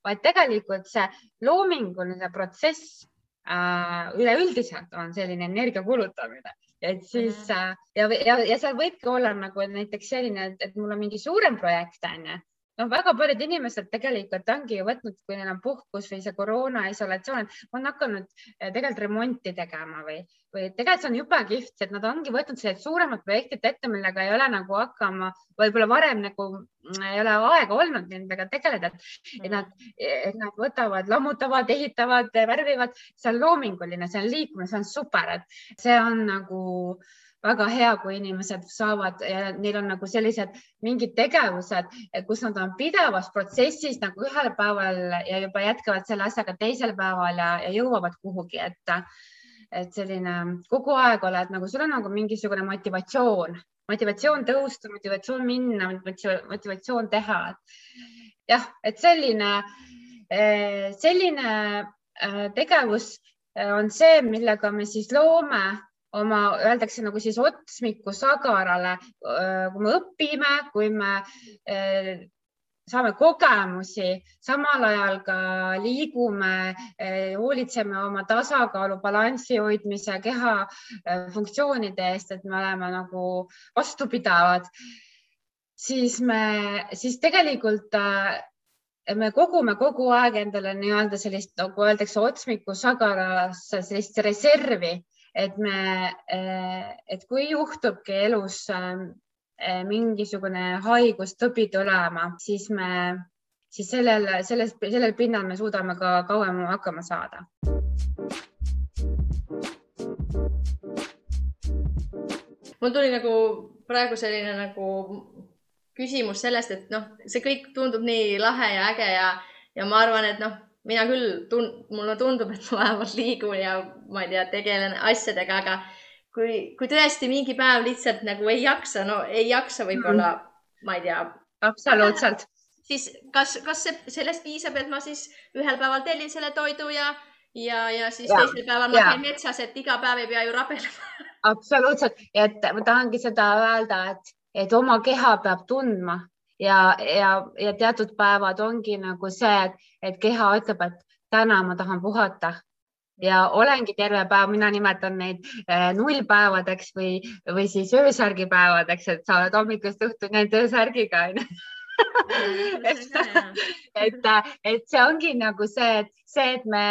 vaid tegelikult see loominguline protsess äh, üleüldiselt on selline energia kulutamine et siis mm -hmm. ja, ja, ja seal võibki olla nagu näiteks selline, et mul on mingi suurem projekt onju noh, väga paljud inimesed tegelikult ongi ju võtnud, kui neil on puhkus või see koroona isolatsioon, on hakanud eh, tegelikult remonti tegema või, või tegelikult see on jube kihvt, et nad ongi võtnud sellised suuremad projektid ette, millega ei ole nagu hakkama, võib-olla varem nagu mm, ei ole aega olnud nendega tegeleda, et nad, nad võtavad, lammutavad, ehitavad, värvivad, see on loominguline, see on liikumine, see on super, et see on nagu väga hea, kui inimesed saavad ja neil on nagu sellised mingid tegevused, kus nad on pidevas protsessis nagu ühel päeval ja juba jätkavad selle asjaga teisel päeval ja, ja jõuavad kuhugi, et, et selline kogu aeg oled nagu, sul on nagu mingisugune motivatsioon, motivatsioon tõusta, motivatsioon minna, motivatsioon teha. jah, et selline, selline äh, tegevus on see, millega me siis loome oma, öeldakse nagu siis otsmiku sagarale, kui me õpime, kui me saame kogemusi, samal ajal ka liigume, hoolitseme oma tasakaalu, balansi hoidmise, keha funktsioonide eest, et me oleme nagu vastupidavad, siis me, siis tegelikult me kogume kogu aeg endale nii-öelda sellist, nagu öeldakse, otsmiku sagarasse sellist reservi et me, eh, et kui juhtubki elus eh, mingisugune haigus, tõbi tulema, siis me, siis sellel, selles, sellel pinnal me suudame ka kauem hakkama saada. mul tuli nagu praegu selline nagu küsimus sellest, et noh, see kõik tundub nii lahe ja äge ja, ja ma arvan, et noh, mina küll tun-, mulle tundub, et ma vähemalt liigun ja ma ei tea, tegelen asjadega, aga kui, kui tõesti mingi päev lihtsalt nagu ei jaksa, no ei jaksa võib-olla mm, ma ei tea. absoluutselt. siis kas, kas see, sellest piisab, et ma siis ühel päeval tellin selle toidu ja, ja, ja siis ja, teisel päeval ma käin metsas, et iga päev ei pea ju rabelema. Absoluutselt, et ma tahangi seda öelda, et, et oma keha peab tundma ja, ja, ja teatud päevad ongi nagu see, et keha ütleb, et täna ma tahan puhata ja olengi terve päev, mina nimetan neid eh, nullpäevadeks või, või siis öösärgipäevadeks, et sa oled hommikust õhtuni ainult öösärgiga onju et, et, et see ongi nagu see, et see, et me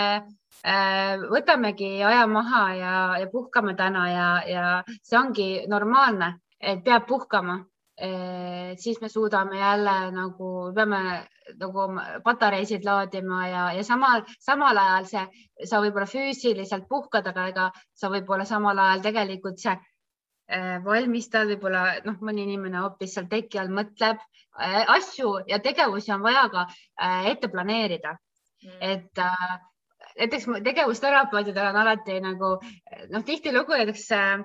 äh, võtamegi aja maha ja, ja puhkame täna ja, ja see ongi normaalne, et peab puhkama siis me suudame jälle nagu, peame nagu patareisid laadima ja, ja samal, samal ajal see, sa võib-olla füüsiliselt puhkad, aga ega sa võib-olla samal ajal tegelikult see äh, valmistad, võib-olla noh, mõni inimene hoopis seal teki all mõtleb äh, asju ja tegevusi on vaja ka ette planeerida. Mm.. et näiteks tegevusterapeutidel on alati nagu noh, tihtilugu näiteks äh,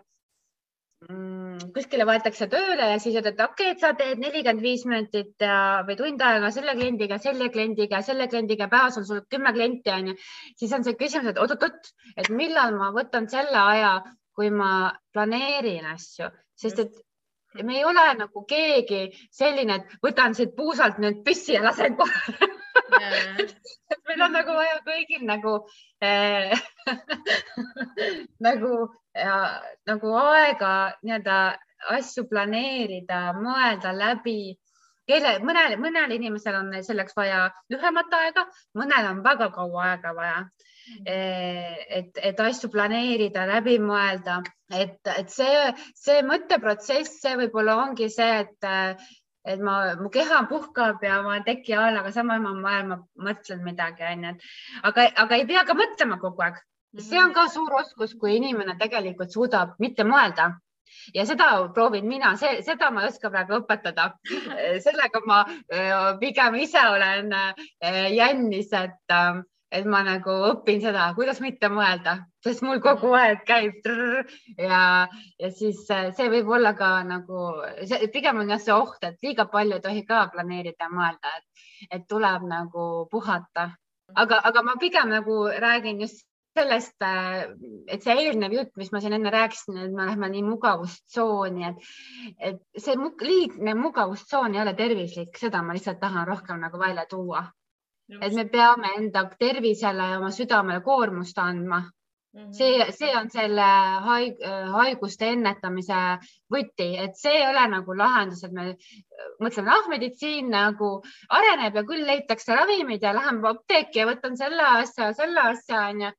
kuskile võetakse tööle ja siis ütled, okei okay,, et sa teed nelikümmend viis minutit ja, või tund aega selle kliendiga, selle kliendiga, selle kliendiga, päevas on sul kümme klienti onju, siis on see küsimus, et oot-oot, et millal ma võtan selle aja, kui ma planeerin asju, sest et me ei ole nagu keegi selline, et võtan siit puusalt nüüd püssi ja lasen kohe. Meil on nagu vaja kõigil nagu äh, nagu ja nagu aega nii-öelda asju planeerida, mõelda läbi kelle, mõnel, mõnel inimesel on selleks vaja lühemat aega, mõnel on väga kaua aega vaja. et, et asju planeerida, läbi mõelda, et, et see, see mõtteprotsess, see võib-olla ongi see, et, et ma, mu keha puhkab ja ma olen teki all, aga samal ajal ma mõtlen midagi, onju. aga, aga ei pea ka mõtlema kogu aeg. See on ka suur oskus, kui inimene tegelikult suudab mitte mõelda. Ja seda proovin mina, seda ma ei oska praegu õpetada. sellega ma pigem ise olen jännis, et, et ma nagu õpin seda, kuidas mitte mõelda, sest mul kogu aeg käib trrr, ja, ja siis see võib olla ka nagu, pigem on jah see oht, et liiga palju ei tohi ka planeerida ja mõelda, et, et tuleb nagu puhata. Aga, aga ma pigem nagu räägin just sellest, äh, et see eelnev jutt, mis ma siin enne rääkisin, et me lähme nii mugavustsooni, et, et see liigne mugavustsoon ei ole tervislik, seda ma lihtsalt tahan rohkem nagu välja tuua. et me peame enda tervisele ja oma südamele koormust andma. See, see on selle haig, haiguste ennetamise võti, et see ei ole nagu lahendus, et me mõtleme, ah, meditsiin nagu areneb ja küll leitakse ravimid ja lähen apteeki ja võtan selle asja, selle asja onju.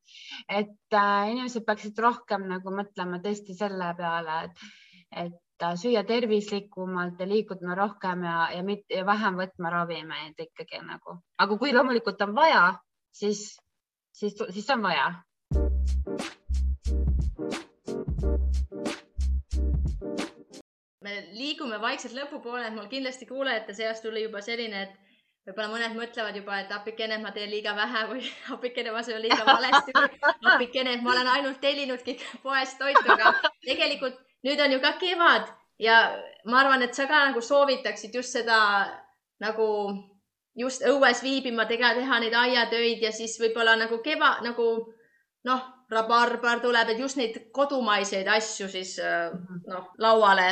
et äh, inimesed peaksid rohkem nagu mõtlema tõesti selle peale, et, et äh, süüa tervislikumalt ja liikuda rohkem ja, ja, mitte, ja vähem võtma ravimeid ikkagi nagu, aga kui loomulikult on vaja, siis, siis, siis on vaja me liigume vaikselt lõpupoole, et mul kindlasti kuulajate seas tuli juba selline, et võib-olla mõned mõtlevad juba, et appikene, ma teen liiga vähe või appikene, ma söön liiga valesti või appikene, ma olen ainult tellinudki poest toitu, aga tegelikult nüüd on ju ka kevad ja ma arvan, et sa ka nagu soovitaksid just seda nagu just õues viibima, teha neid aiatöid ja siis võib-olla nagu keva, nagu noh, rabarbar tuleb, et just neid kodumaiseid asju siis mhm. noh, lauale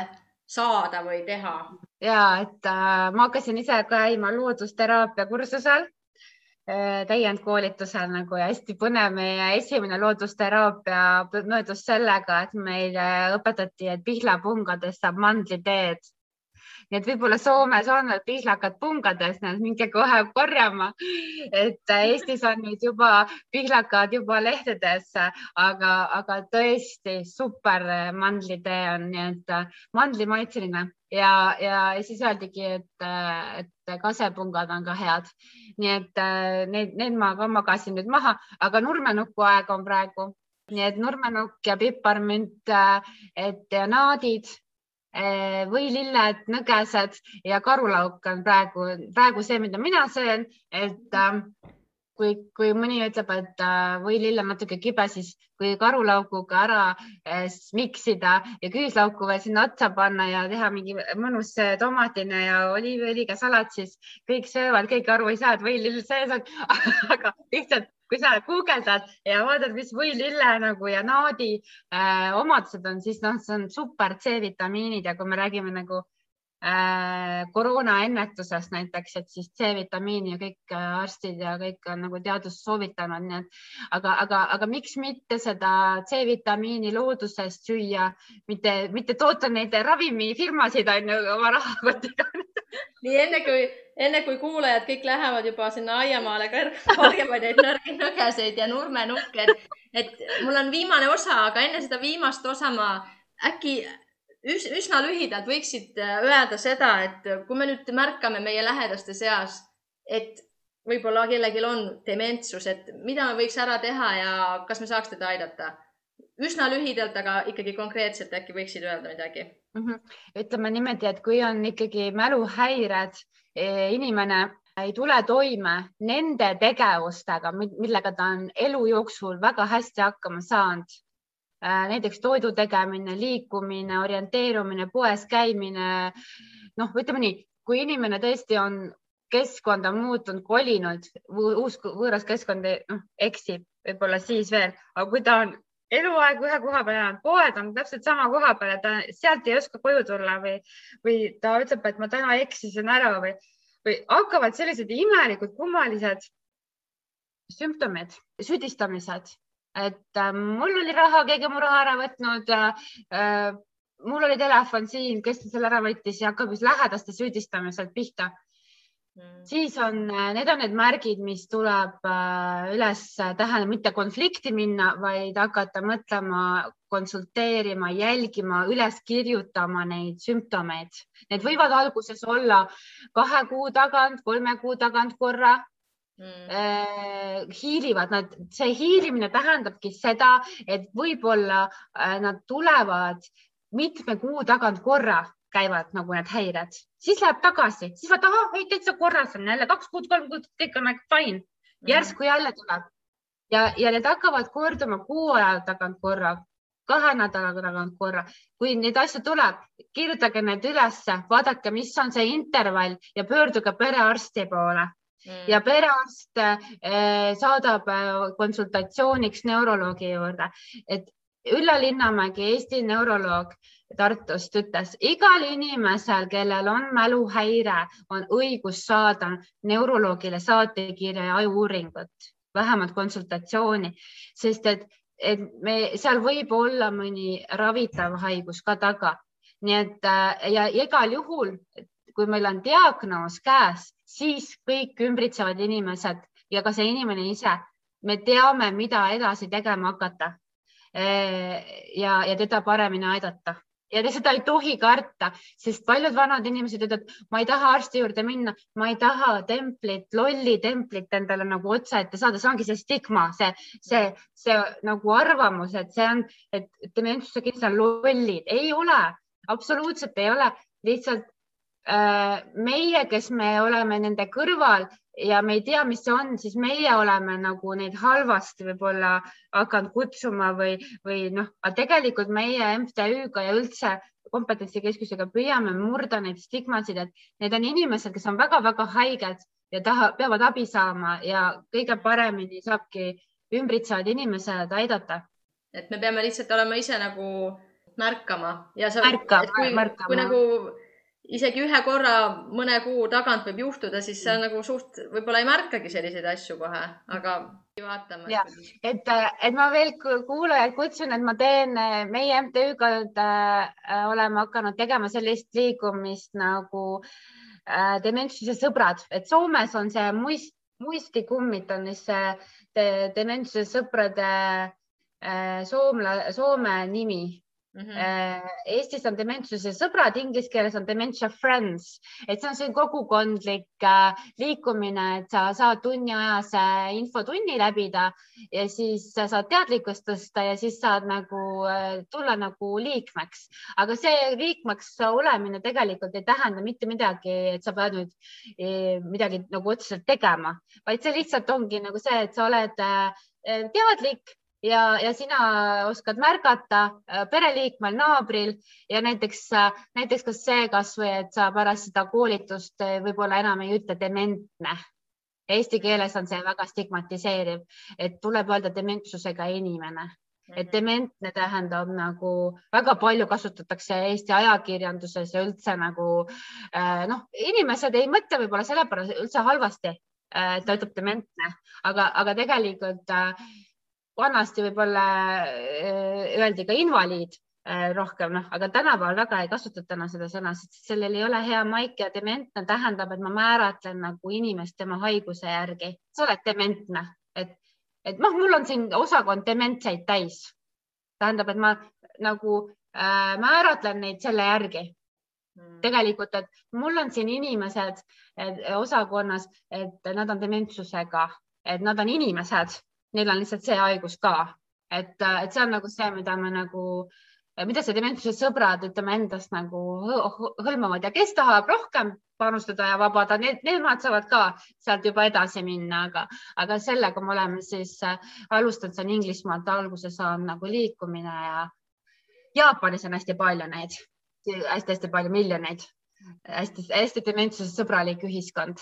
saada või teha? ja et äh, ma hakkasin ise käima loodusteraapia kursusel äh, täiendkoolitusel nagu ja hästi põnev. meie esimene loodusteraapia möödus sellega, et meile õpetati, et pihlapungadest saab mandliteed nii et võib-olla Soomes on pihlakad pungades, minge kohe korjama. et Eestis on nüüd juba pihlakad juba lehtedes, aga, aga tõesti super mandlitee on, nii et mandlimaitseline ja, ja siis öeldigi, et, et kasepungad on ka head. nii et need, need ma ka magasin nüüd maha, aga nurmenuku aeg on praegu nii et nurmenukk ja piparmünt, et ja naadid Eh, võililled, nõgesed ja karulauk on praegu, praegu see, mida mina söön, et äh, kui, kui mõni ütleb, et äh, võilill on natuke kibe, siis kui karulaukuga ära äh, miksida ja küüslauku veel sinna otsa panna ja teha mingi mõnus tomatine ja oliiviõliga salat, siis kõik söövad, keegi aru ei saa, et võilill sees on. Aga lihtsalt kui sa guugeldad ja vaatad, mis võilille nagu ja naadi äh, omadused on, siis noh, see on super C-vitamiinid ja kui me räägime nagu äh, koroonaennetusest näiteks, et siis C-vitamiini ja kõik äh, arstid ja kõik on nagu teadus soovitanud, nii et aga, aga, aga miks mitte seda C-vitamiini loodusest süüa, mitte, mitte toota neid ravimifirmasid on ju oma rahakotiga nii enne kui, enne kui kuulajad kõik lähevad juba sinna aiamaale korjama neid nõrgi nõgeseid ja nurmenukke, et, et mul on viimane osa, aga enne seda viimast osa ma äkki üs, üsna lühidalt võiksid äh, öelda seda, et kui me nüüd märkame meie lähedaste seas, et võib-olla kellelgi on dementsus, et mida me võiks ära teha ja kas me saaks teda aidata? üsna lühidalt, aga ikkagi konkreetselt äkki võiksid öelda midagi mm? -hmm. ütleme niimoodi, et kui on ikkagi mäluhäired, inimene ei tule toime nende tegevustega, millega ta on elu jooksul väga hästi hakkama saanud. Äh, näiteks toidu tegemine, liikumine, orienteerumine, poes käimine. noh, ütleme nii, kui inimene tõesti on keskkonda muutunud, kolinud, uus võõras keskkond, noh, eksib võib-olla siis veel, aga kui ta on eluaeg ühe koha peal elanud, poed on täpselt sama koha peal ja ta sealt ei oska koju tulla või, või ta ütleb, et ma täna eksisin ära või, või hakkavad sellised imelikud, kummalised sümptomid, süüdistamised, et äh, mul oli raha, keegi on mu raha ära võtnud äh,. mul oli telefon siin, kes selle ära võttis ja hakkab just lähedaste süüdistamiselt pihta mm.. siis on, need on need märgid, mis tuleb äh, üles tähendada, mitte konflikti minna, vaid hakata mõtlema, konsulteerima, jälgima, üles kirjutama neid sümptomeid. Need võivad alguses olla kahe kuu tagant, kolme kuu tagant korra mm. Äh, hiilivad nad, see hiilimine tähendabki seda, et võib-olla äh, nad tulevad mitme kuu tagant korra käivad nagu need häired, siis läheb tagasi, siis vaata, ahah, ei täitsa korras on jälle. Kaks kuud, kolm kuud, kõik on nagu fine. järsku jälle tuleb. Ja, ja need hakkavad korduma kuu aja tagant korra, kahe nädala tagant korra. kui neid asju tuleb, kirjutage need ülesse, vaadake, mis on see intervall ja pöörduge perearsti poole. Mm. ja perearst eh, saadab eh, konsultatsiooniks neuroloogi juurde, et Ülla Linnamägi, Eesti neuroloog Tartust ütles, igal inimesel, kellel on mäluhäire, on õigus saada neuroloogile saatekirja ja ajuuuringut, vähemalt konsultatsiooni, sest et, et me seal võib olla mõni ravitav haigus ka taga. nii et ja igal juhul, kui meil on diagnoos käes, siis kõik ümbritsevad inimesed ja ka see inimene ise, me teame, mida edasi tegema hakata Eh, ja, ja teda paremini aidata ja seda ei tohi karta, sest paljud vanad inimesed ütlevad, ma ei taha arsti juurde minna, ma ei taha templit, lolli templit endale nagu otsa ette saada, see ongi see stigma, see, see, see nagu arvamus, et see on, et dementsuse kindlasti on lollid, ei ole, absoluutselt ei ole, lihtsalt meie, kes me oleme nende kõrval, ja me ei tea, mis see on, siis meie oleme nagu neid halvasti võib-olla hakanud kutsuma või, või noh, aga tegelikult meie MTÜ-ga ja üldse kompetentsikeskusega püüame murda neid stigmasid, et need on inimesed, kes on väga-väga haiged ja taha, peavad abi saama ja kõige paremini saabki ümbritsevad inimesed aidata. et me peame lihtsalt olema ise nagu märkama ja sa, märkama, kui, märkama. kui nagu isegi ühe korra mõne kuu tagant võib juhtuda, siis sa nagu suht võib-olla ei märkagi selliseid asju kohe, aga vaatame. et, et ma veel kuulajaid kutsun, et ma teen, meie MTÜ-ga äh, oleme hakanud tegema sellist liikumist nagu äh, dementsuse sõbrad, et Soomes on see muist, muistikummid on siis see de, dementsuse sõprade äh, soomla, Soome nimi Mm -hmm. Eestis on dementsuse sõbrad, inglise keeles on dementia friends, et see on selline kogukondlik äh, liikumine, et sa saad tunniajase infotunni läbida ja siis sa saad teadlikkust tõsta ja siis saad nagu äh, tulla nagu liikmeks. aga see liikmeks olemine tegelikult ei tähenda mitte midagi, et sa pead nüüd midagi nagu otseselt tegema, vaid see lihtsalt ongi nagu see, et sa oled teadlik ja, ja sina oskad märgata äh, pereliikmel, naabril ja näiteks, äh, näiteks kas see kasvõi, et sa pärast seda koolitust äh, võib-olla enam ei ütle dementne. Eesti keeles on see väga stigmatiseeriv, et tuleb öelda dementsusega inimene et mhm. dementne tähendab nagu väga palju kasutatakse Eesti ajakirjanduses ja üldse nagu noh, inimesed ei mõtle võib-olla sellepärast üldse halvasti, et ta ütleb dementne, aga, aga tegelikult vanasti võib-olla äh, öeldi ka invaliid äh, rohkem, noh, aga tänapäeval väga ei kasutata enam seda sõna, sest sellel ei ole hea maik ja dementne tähendab, et ma määratlen nagu inimest tema haiguse järgi. sa oled dementne, et, et noh, mul on siin osakond dementseid täis. tähendab, et ma nagu äh, määratlen neid selle järgi hmm. tegelikult, et mul on siin inimesed et, osakonnas, et nad on dementsusega, et nad on inimesed neil on lihtsalt see haigus ka, et, et see on nagu see, mida me nagu, mida see dementsuse sõbrad, ütleme endast nagu hõlmavad ja kes tahab rohkem panustada ja vabada, need, nemad saavad ka sealt juba edasi minna, aga, aga sellega me oleme siis äh, alustanud, see on Inglismaalt alguse saanud nagu liikumine ja Jaapanis on hästi palju neid hästi,, hästi-hästi palju miljoneid. Hästi, hästi dementsuse sõbralik ühiskond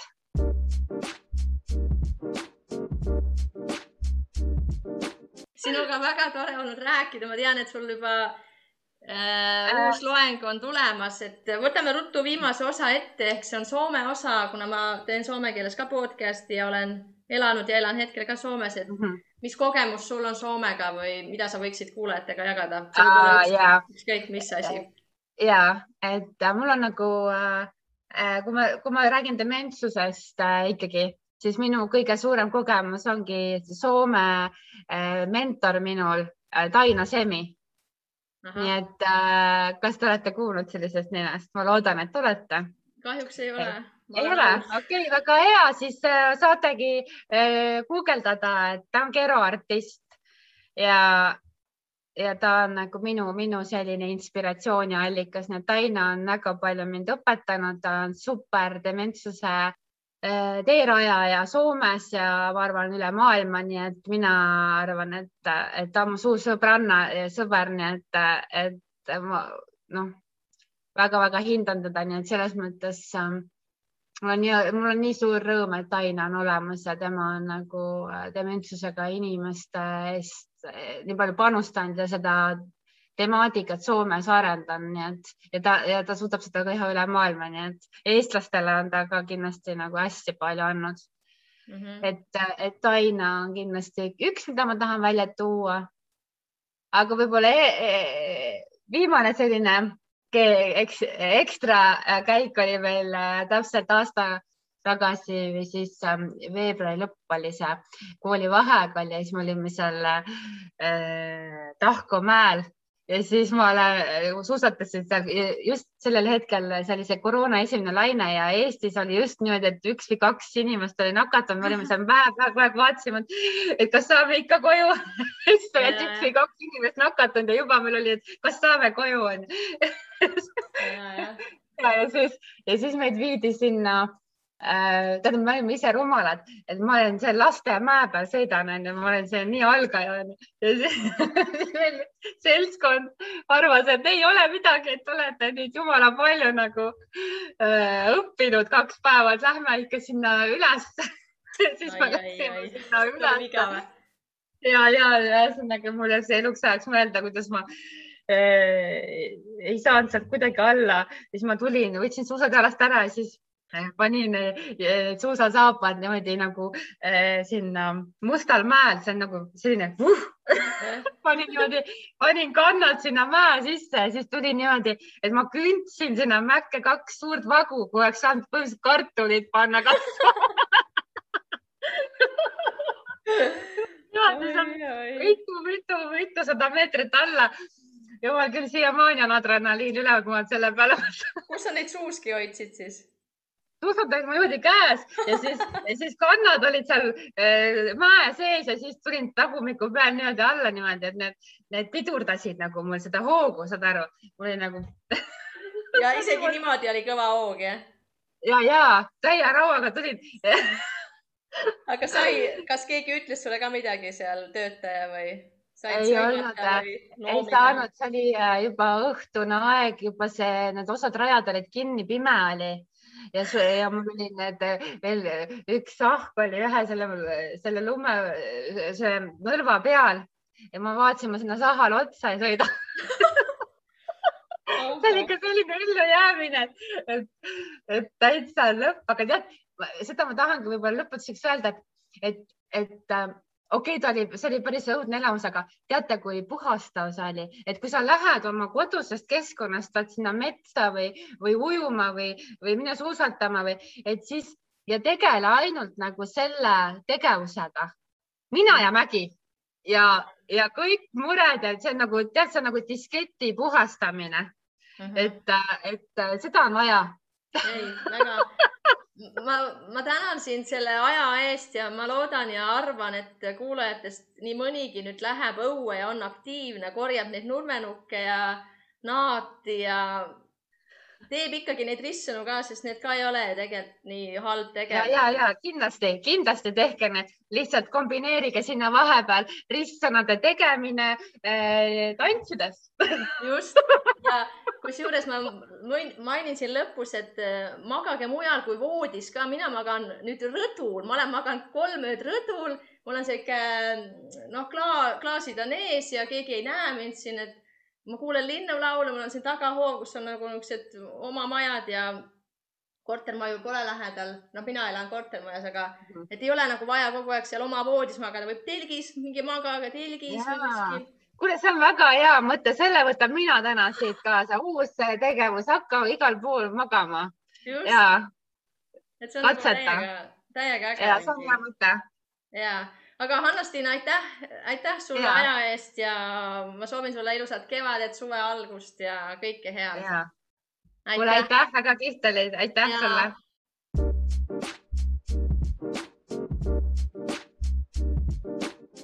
sinuga väga tore olnud rääkida, ma tean, et sul juba äh, uus loeng on tulemas, et võtame ruttu viimase osa ette, ehk see on Soome osa, kuna ma teen soome keeles ka podcast'i ja olen elanud ja elan hetkel ka Soomes, et mm -hmm. mis kogemus sul on Soomega või mida sa võiksid kuulajatega jagada? ükskõik mis asi ja et äh, mul on nagu äh, äh,, kui ma, kui ma räägin dementsusest äh, ikkagi, siis minu kõige suurem kogemus ongi Soome äh, mentor minul äh,, Taina Semi. nii et äh, kas te olete kuulnud sellisest nimest? ma loodan, et olete. kahjuks ei ole. Ei ole, okei okay,, väga hea, siis saategi guugeldada, et ta on keroartist ja, ja ta on nagu minu, minu selline inspiratsiooniallikas, nii et Taina on väga palju mind õpetanud, ta on super dementsuse teerajaja Soomes ja ma arvan üle maailma, nii et mina arvan, et, et ta on mu suur sõbranna sõber, nii et, et ma noh, väga-väga hindan teda, nii et selles mõttes äh, mul on nii, mul on nii suur rõõm, et Aina on olemas ja tema on nagu äh, dementsusega inimeste eest äh, nii palju panustanud ja seda temaatikat Soomes arendanud, nii et ja ta ja ta suudab seda teha üle maailma, nii et eestlastele on ta ka kindlasti nagu hästi palju andnud mm. -hmm. et, et Aina on kindlasti üks, mida ma tahan välja tuua. aga võib-olla e e viimane selline eks, ekstra käik oli meil äh, täpselt aasta tagasi või siis ähm, veebruari lõpp oli see koolivaheaeg oli ja siis me olime seal äh, Tahko mäel ja siis ma olen, suusatasin seal just sellel hetkel, see oli see koroona esimene laine ja Eestis oli just niimoodi, et üks või kaks inimest oli nakatunud, me olime seal aeg vaatasime, et kas saame ikka koju. Siis oli üks või kaks inimest nakatunud ja juba meil oli, et kas saame koju onju ja, ja siis, ja siis meid viidi sinna äh,. tähendab, me olime ise rumalad, et ma olen seal Lastemäe peal sõidan, onju, ma olen seal nii algaja. Ja siis meil seltskond arvas, et ei ole midagi, et olete nüüd jumala palju nagu äh, õppinud kaks päeva, et lähme ikka sinna üles. Siis ai, me läksime sinna üles. ja, ja ühesõnaga mul jääb see eluks ajaks mõelda, kuidas ma äh, ei saanud sealt kuidagi alla, siis ma tulin, võtsin suusad jalast ära ja siis panin eh, suusasaapad niimoodi nagu äh, sinna Mustal mäel, see on nagu selline uh! panin niimoodi, panin kannad sinna mäe sisse siis tuli niimoodi, et ma kündsin sinna mäkke kaks suurt vagu, kui oleks saanud põhimõtteliselt kartulid panna kasvama niimoodi seal mitu, mitu, mitusada meetrit alla jumal küll, siiamaani on adrenaliin üleval, kui ma selle peale mõtlen. kus sa neid suuski hoidsid siis? Olid mul niimoodi käes? Ja siis, siis kannad olid seal äh, mäe sees ja siis tulin tagumiku peal niimoodi alla niimoodi, et need, need pidurdasid nagu mul seda hoogu, saad aru, mul oli nagu ja isegi niimoodi oli kõva hoog, jah? ja, ja täie rauaga tulid. Aga sai, kas keegi ütles sulle ka midagi seal, töötaja või? ei olnud, ei saanud, see oli äh, juba õhtune aeg, juba see, need osad rajad olid kinni, pime oli ja, ja mul oli need veel üks ahk oli ühe selle, selle lume, see nõlva peal ja ma vaatasin, ma sinna sahale otsa ei sõida. See oli ikka selline ellujäämine, et, et, täitsa lõpp, aga tead, seda ma tahangi võib-olla lõpetuseks öelda, et, et, et okei okay,, ta oli, see oli päris õudne elamus, aga teate, kui puhastav see oli, et kui sa lähed oma kodusest keskkonnast, vaat sinna metsa või, või ujuma või, või mine suusatama või, et siis ja tegele ainult nagu selle tegevusega. mina ja Mägi ja, ja kõik mured, et see on nagu, tead, see on nagu disketi puhastamine mm. -hmm. et, et seda on vaja. ei, väga ma, ma tänan sind selle aja eest ja ma loodan ja arvan, et kuulajatest nii mõnigi nüüd läheb õue ja on aktiivne, korjab neid nurmenukke ja naati ja teeb ikkagi neid ristsõnu ka, sest need ka ei ole tegelikult nii halb tegevus. ja, ja, ja kindlasti, kindlasti tehke need, lihtsalt kombineerige sinna vahepeal ristsõnade tegemine äh, tantsides. just. Ja kusjuures ma mainin siin lõpus, et äh, magage mujal kui voodis ka, mina magan nüüd rõdul, ma olen maganud kolm ööd rõdul, mul on sihuke noh, klaa, klaasid on ees ja keegi ei näe mind siin, et ma kuulen linnulaulu, mul on siin tagahoov, kus on nagu niisugused oma majad ja kortermaju pole lähedal, no mina elan kortermajas, aga mm -hmm. et ei ole nagu vaja kogu aeg seal oma voodis magada, võib telgis, minge magage telgis või kuskil. kuule, see on väga hea mõte, selle võtan mina täna siit kaasa, uus tegevus, hakka igal pool magama. ja nagu täiega, täiega äge. ja see on hea mõte. ja, aga Hanna-Stiina, aitäh, aitäh sulle ja. aja eest ja ma soovin sulle ilusat kevadet, suve algust ja kõike head. kuule, aitäh, väga kihvt oli, aitäh ja. sulle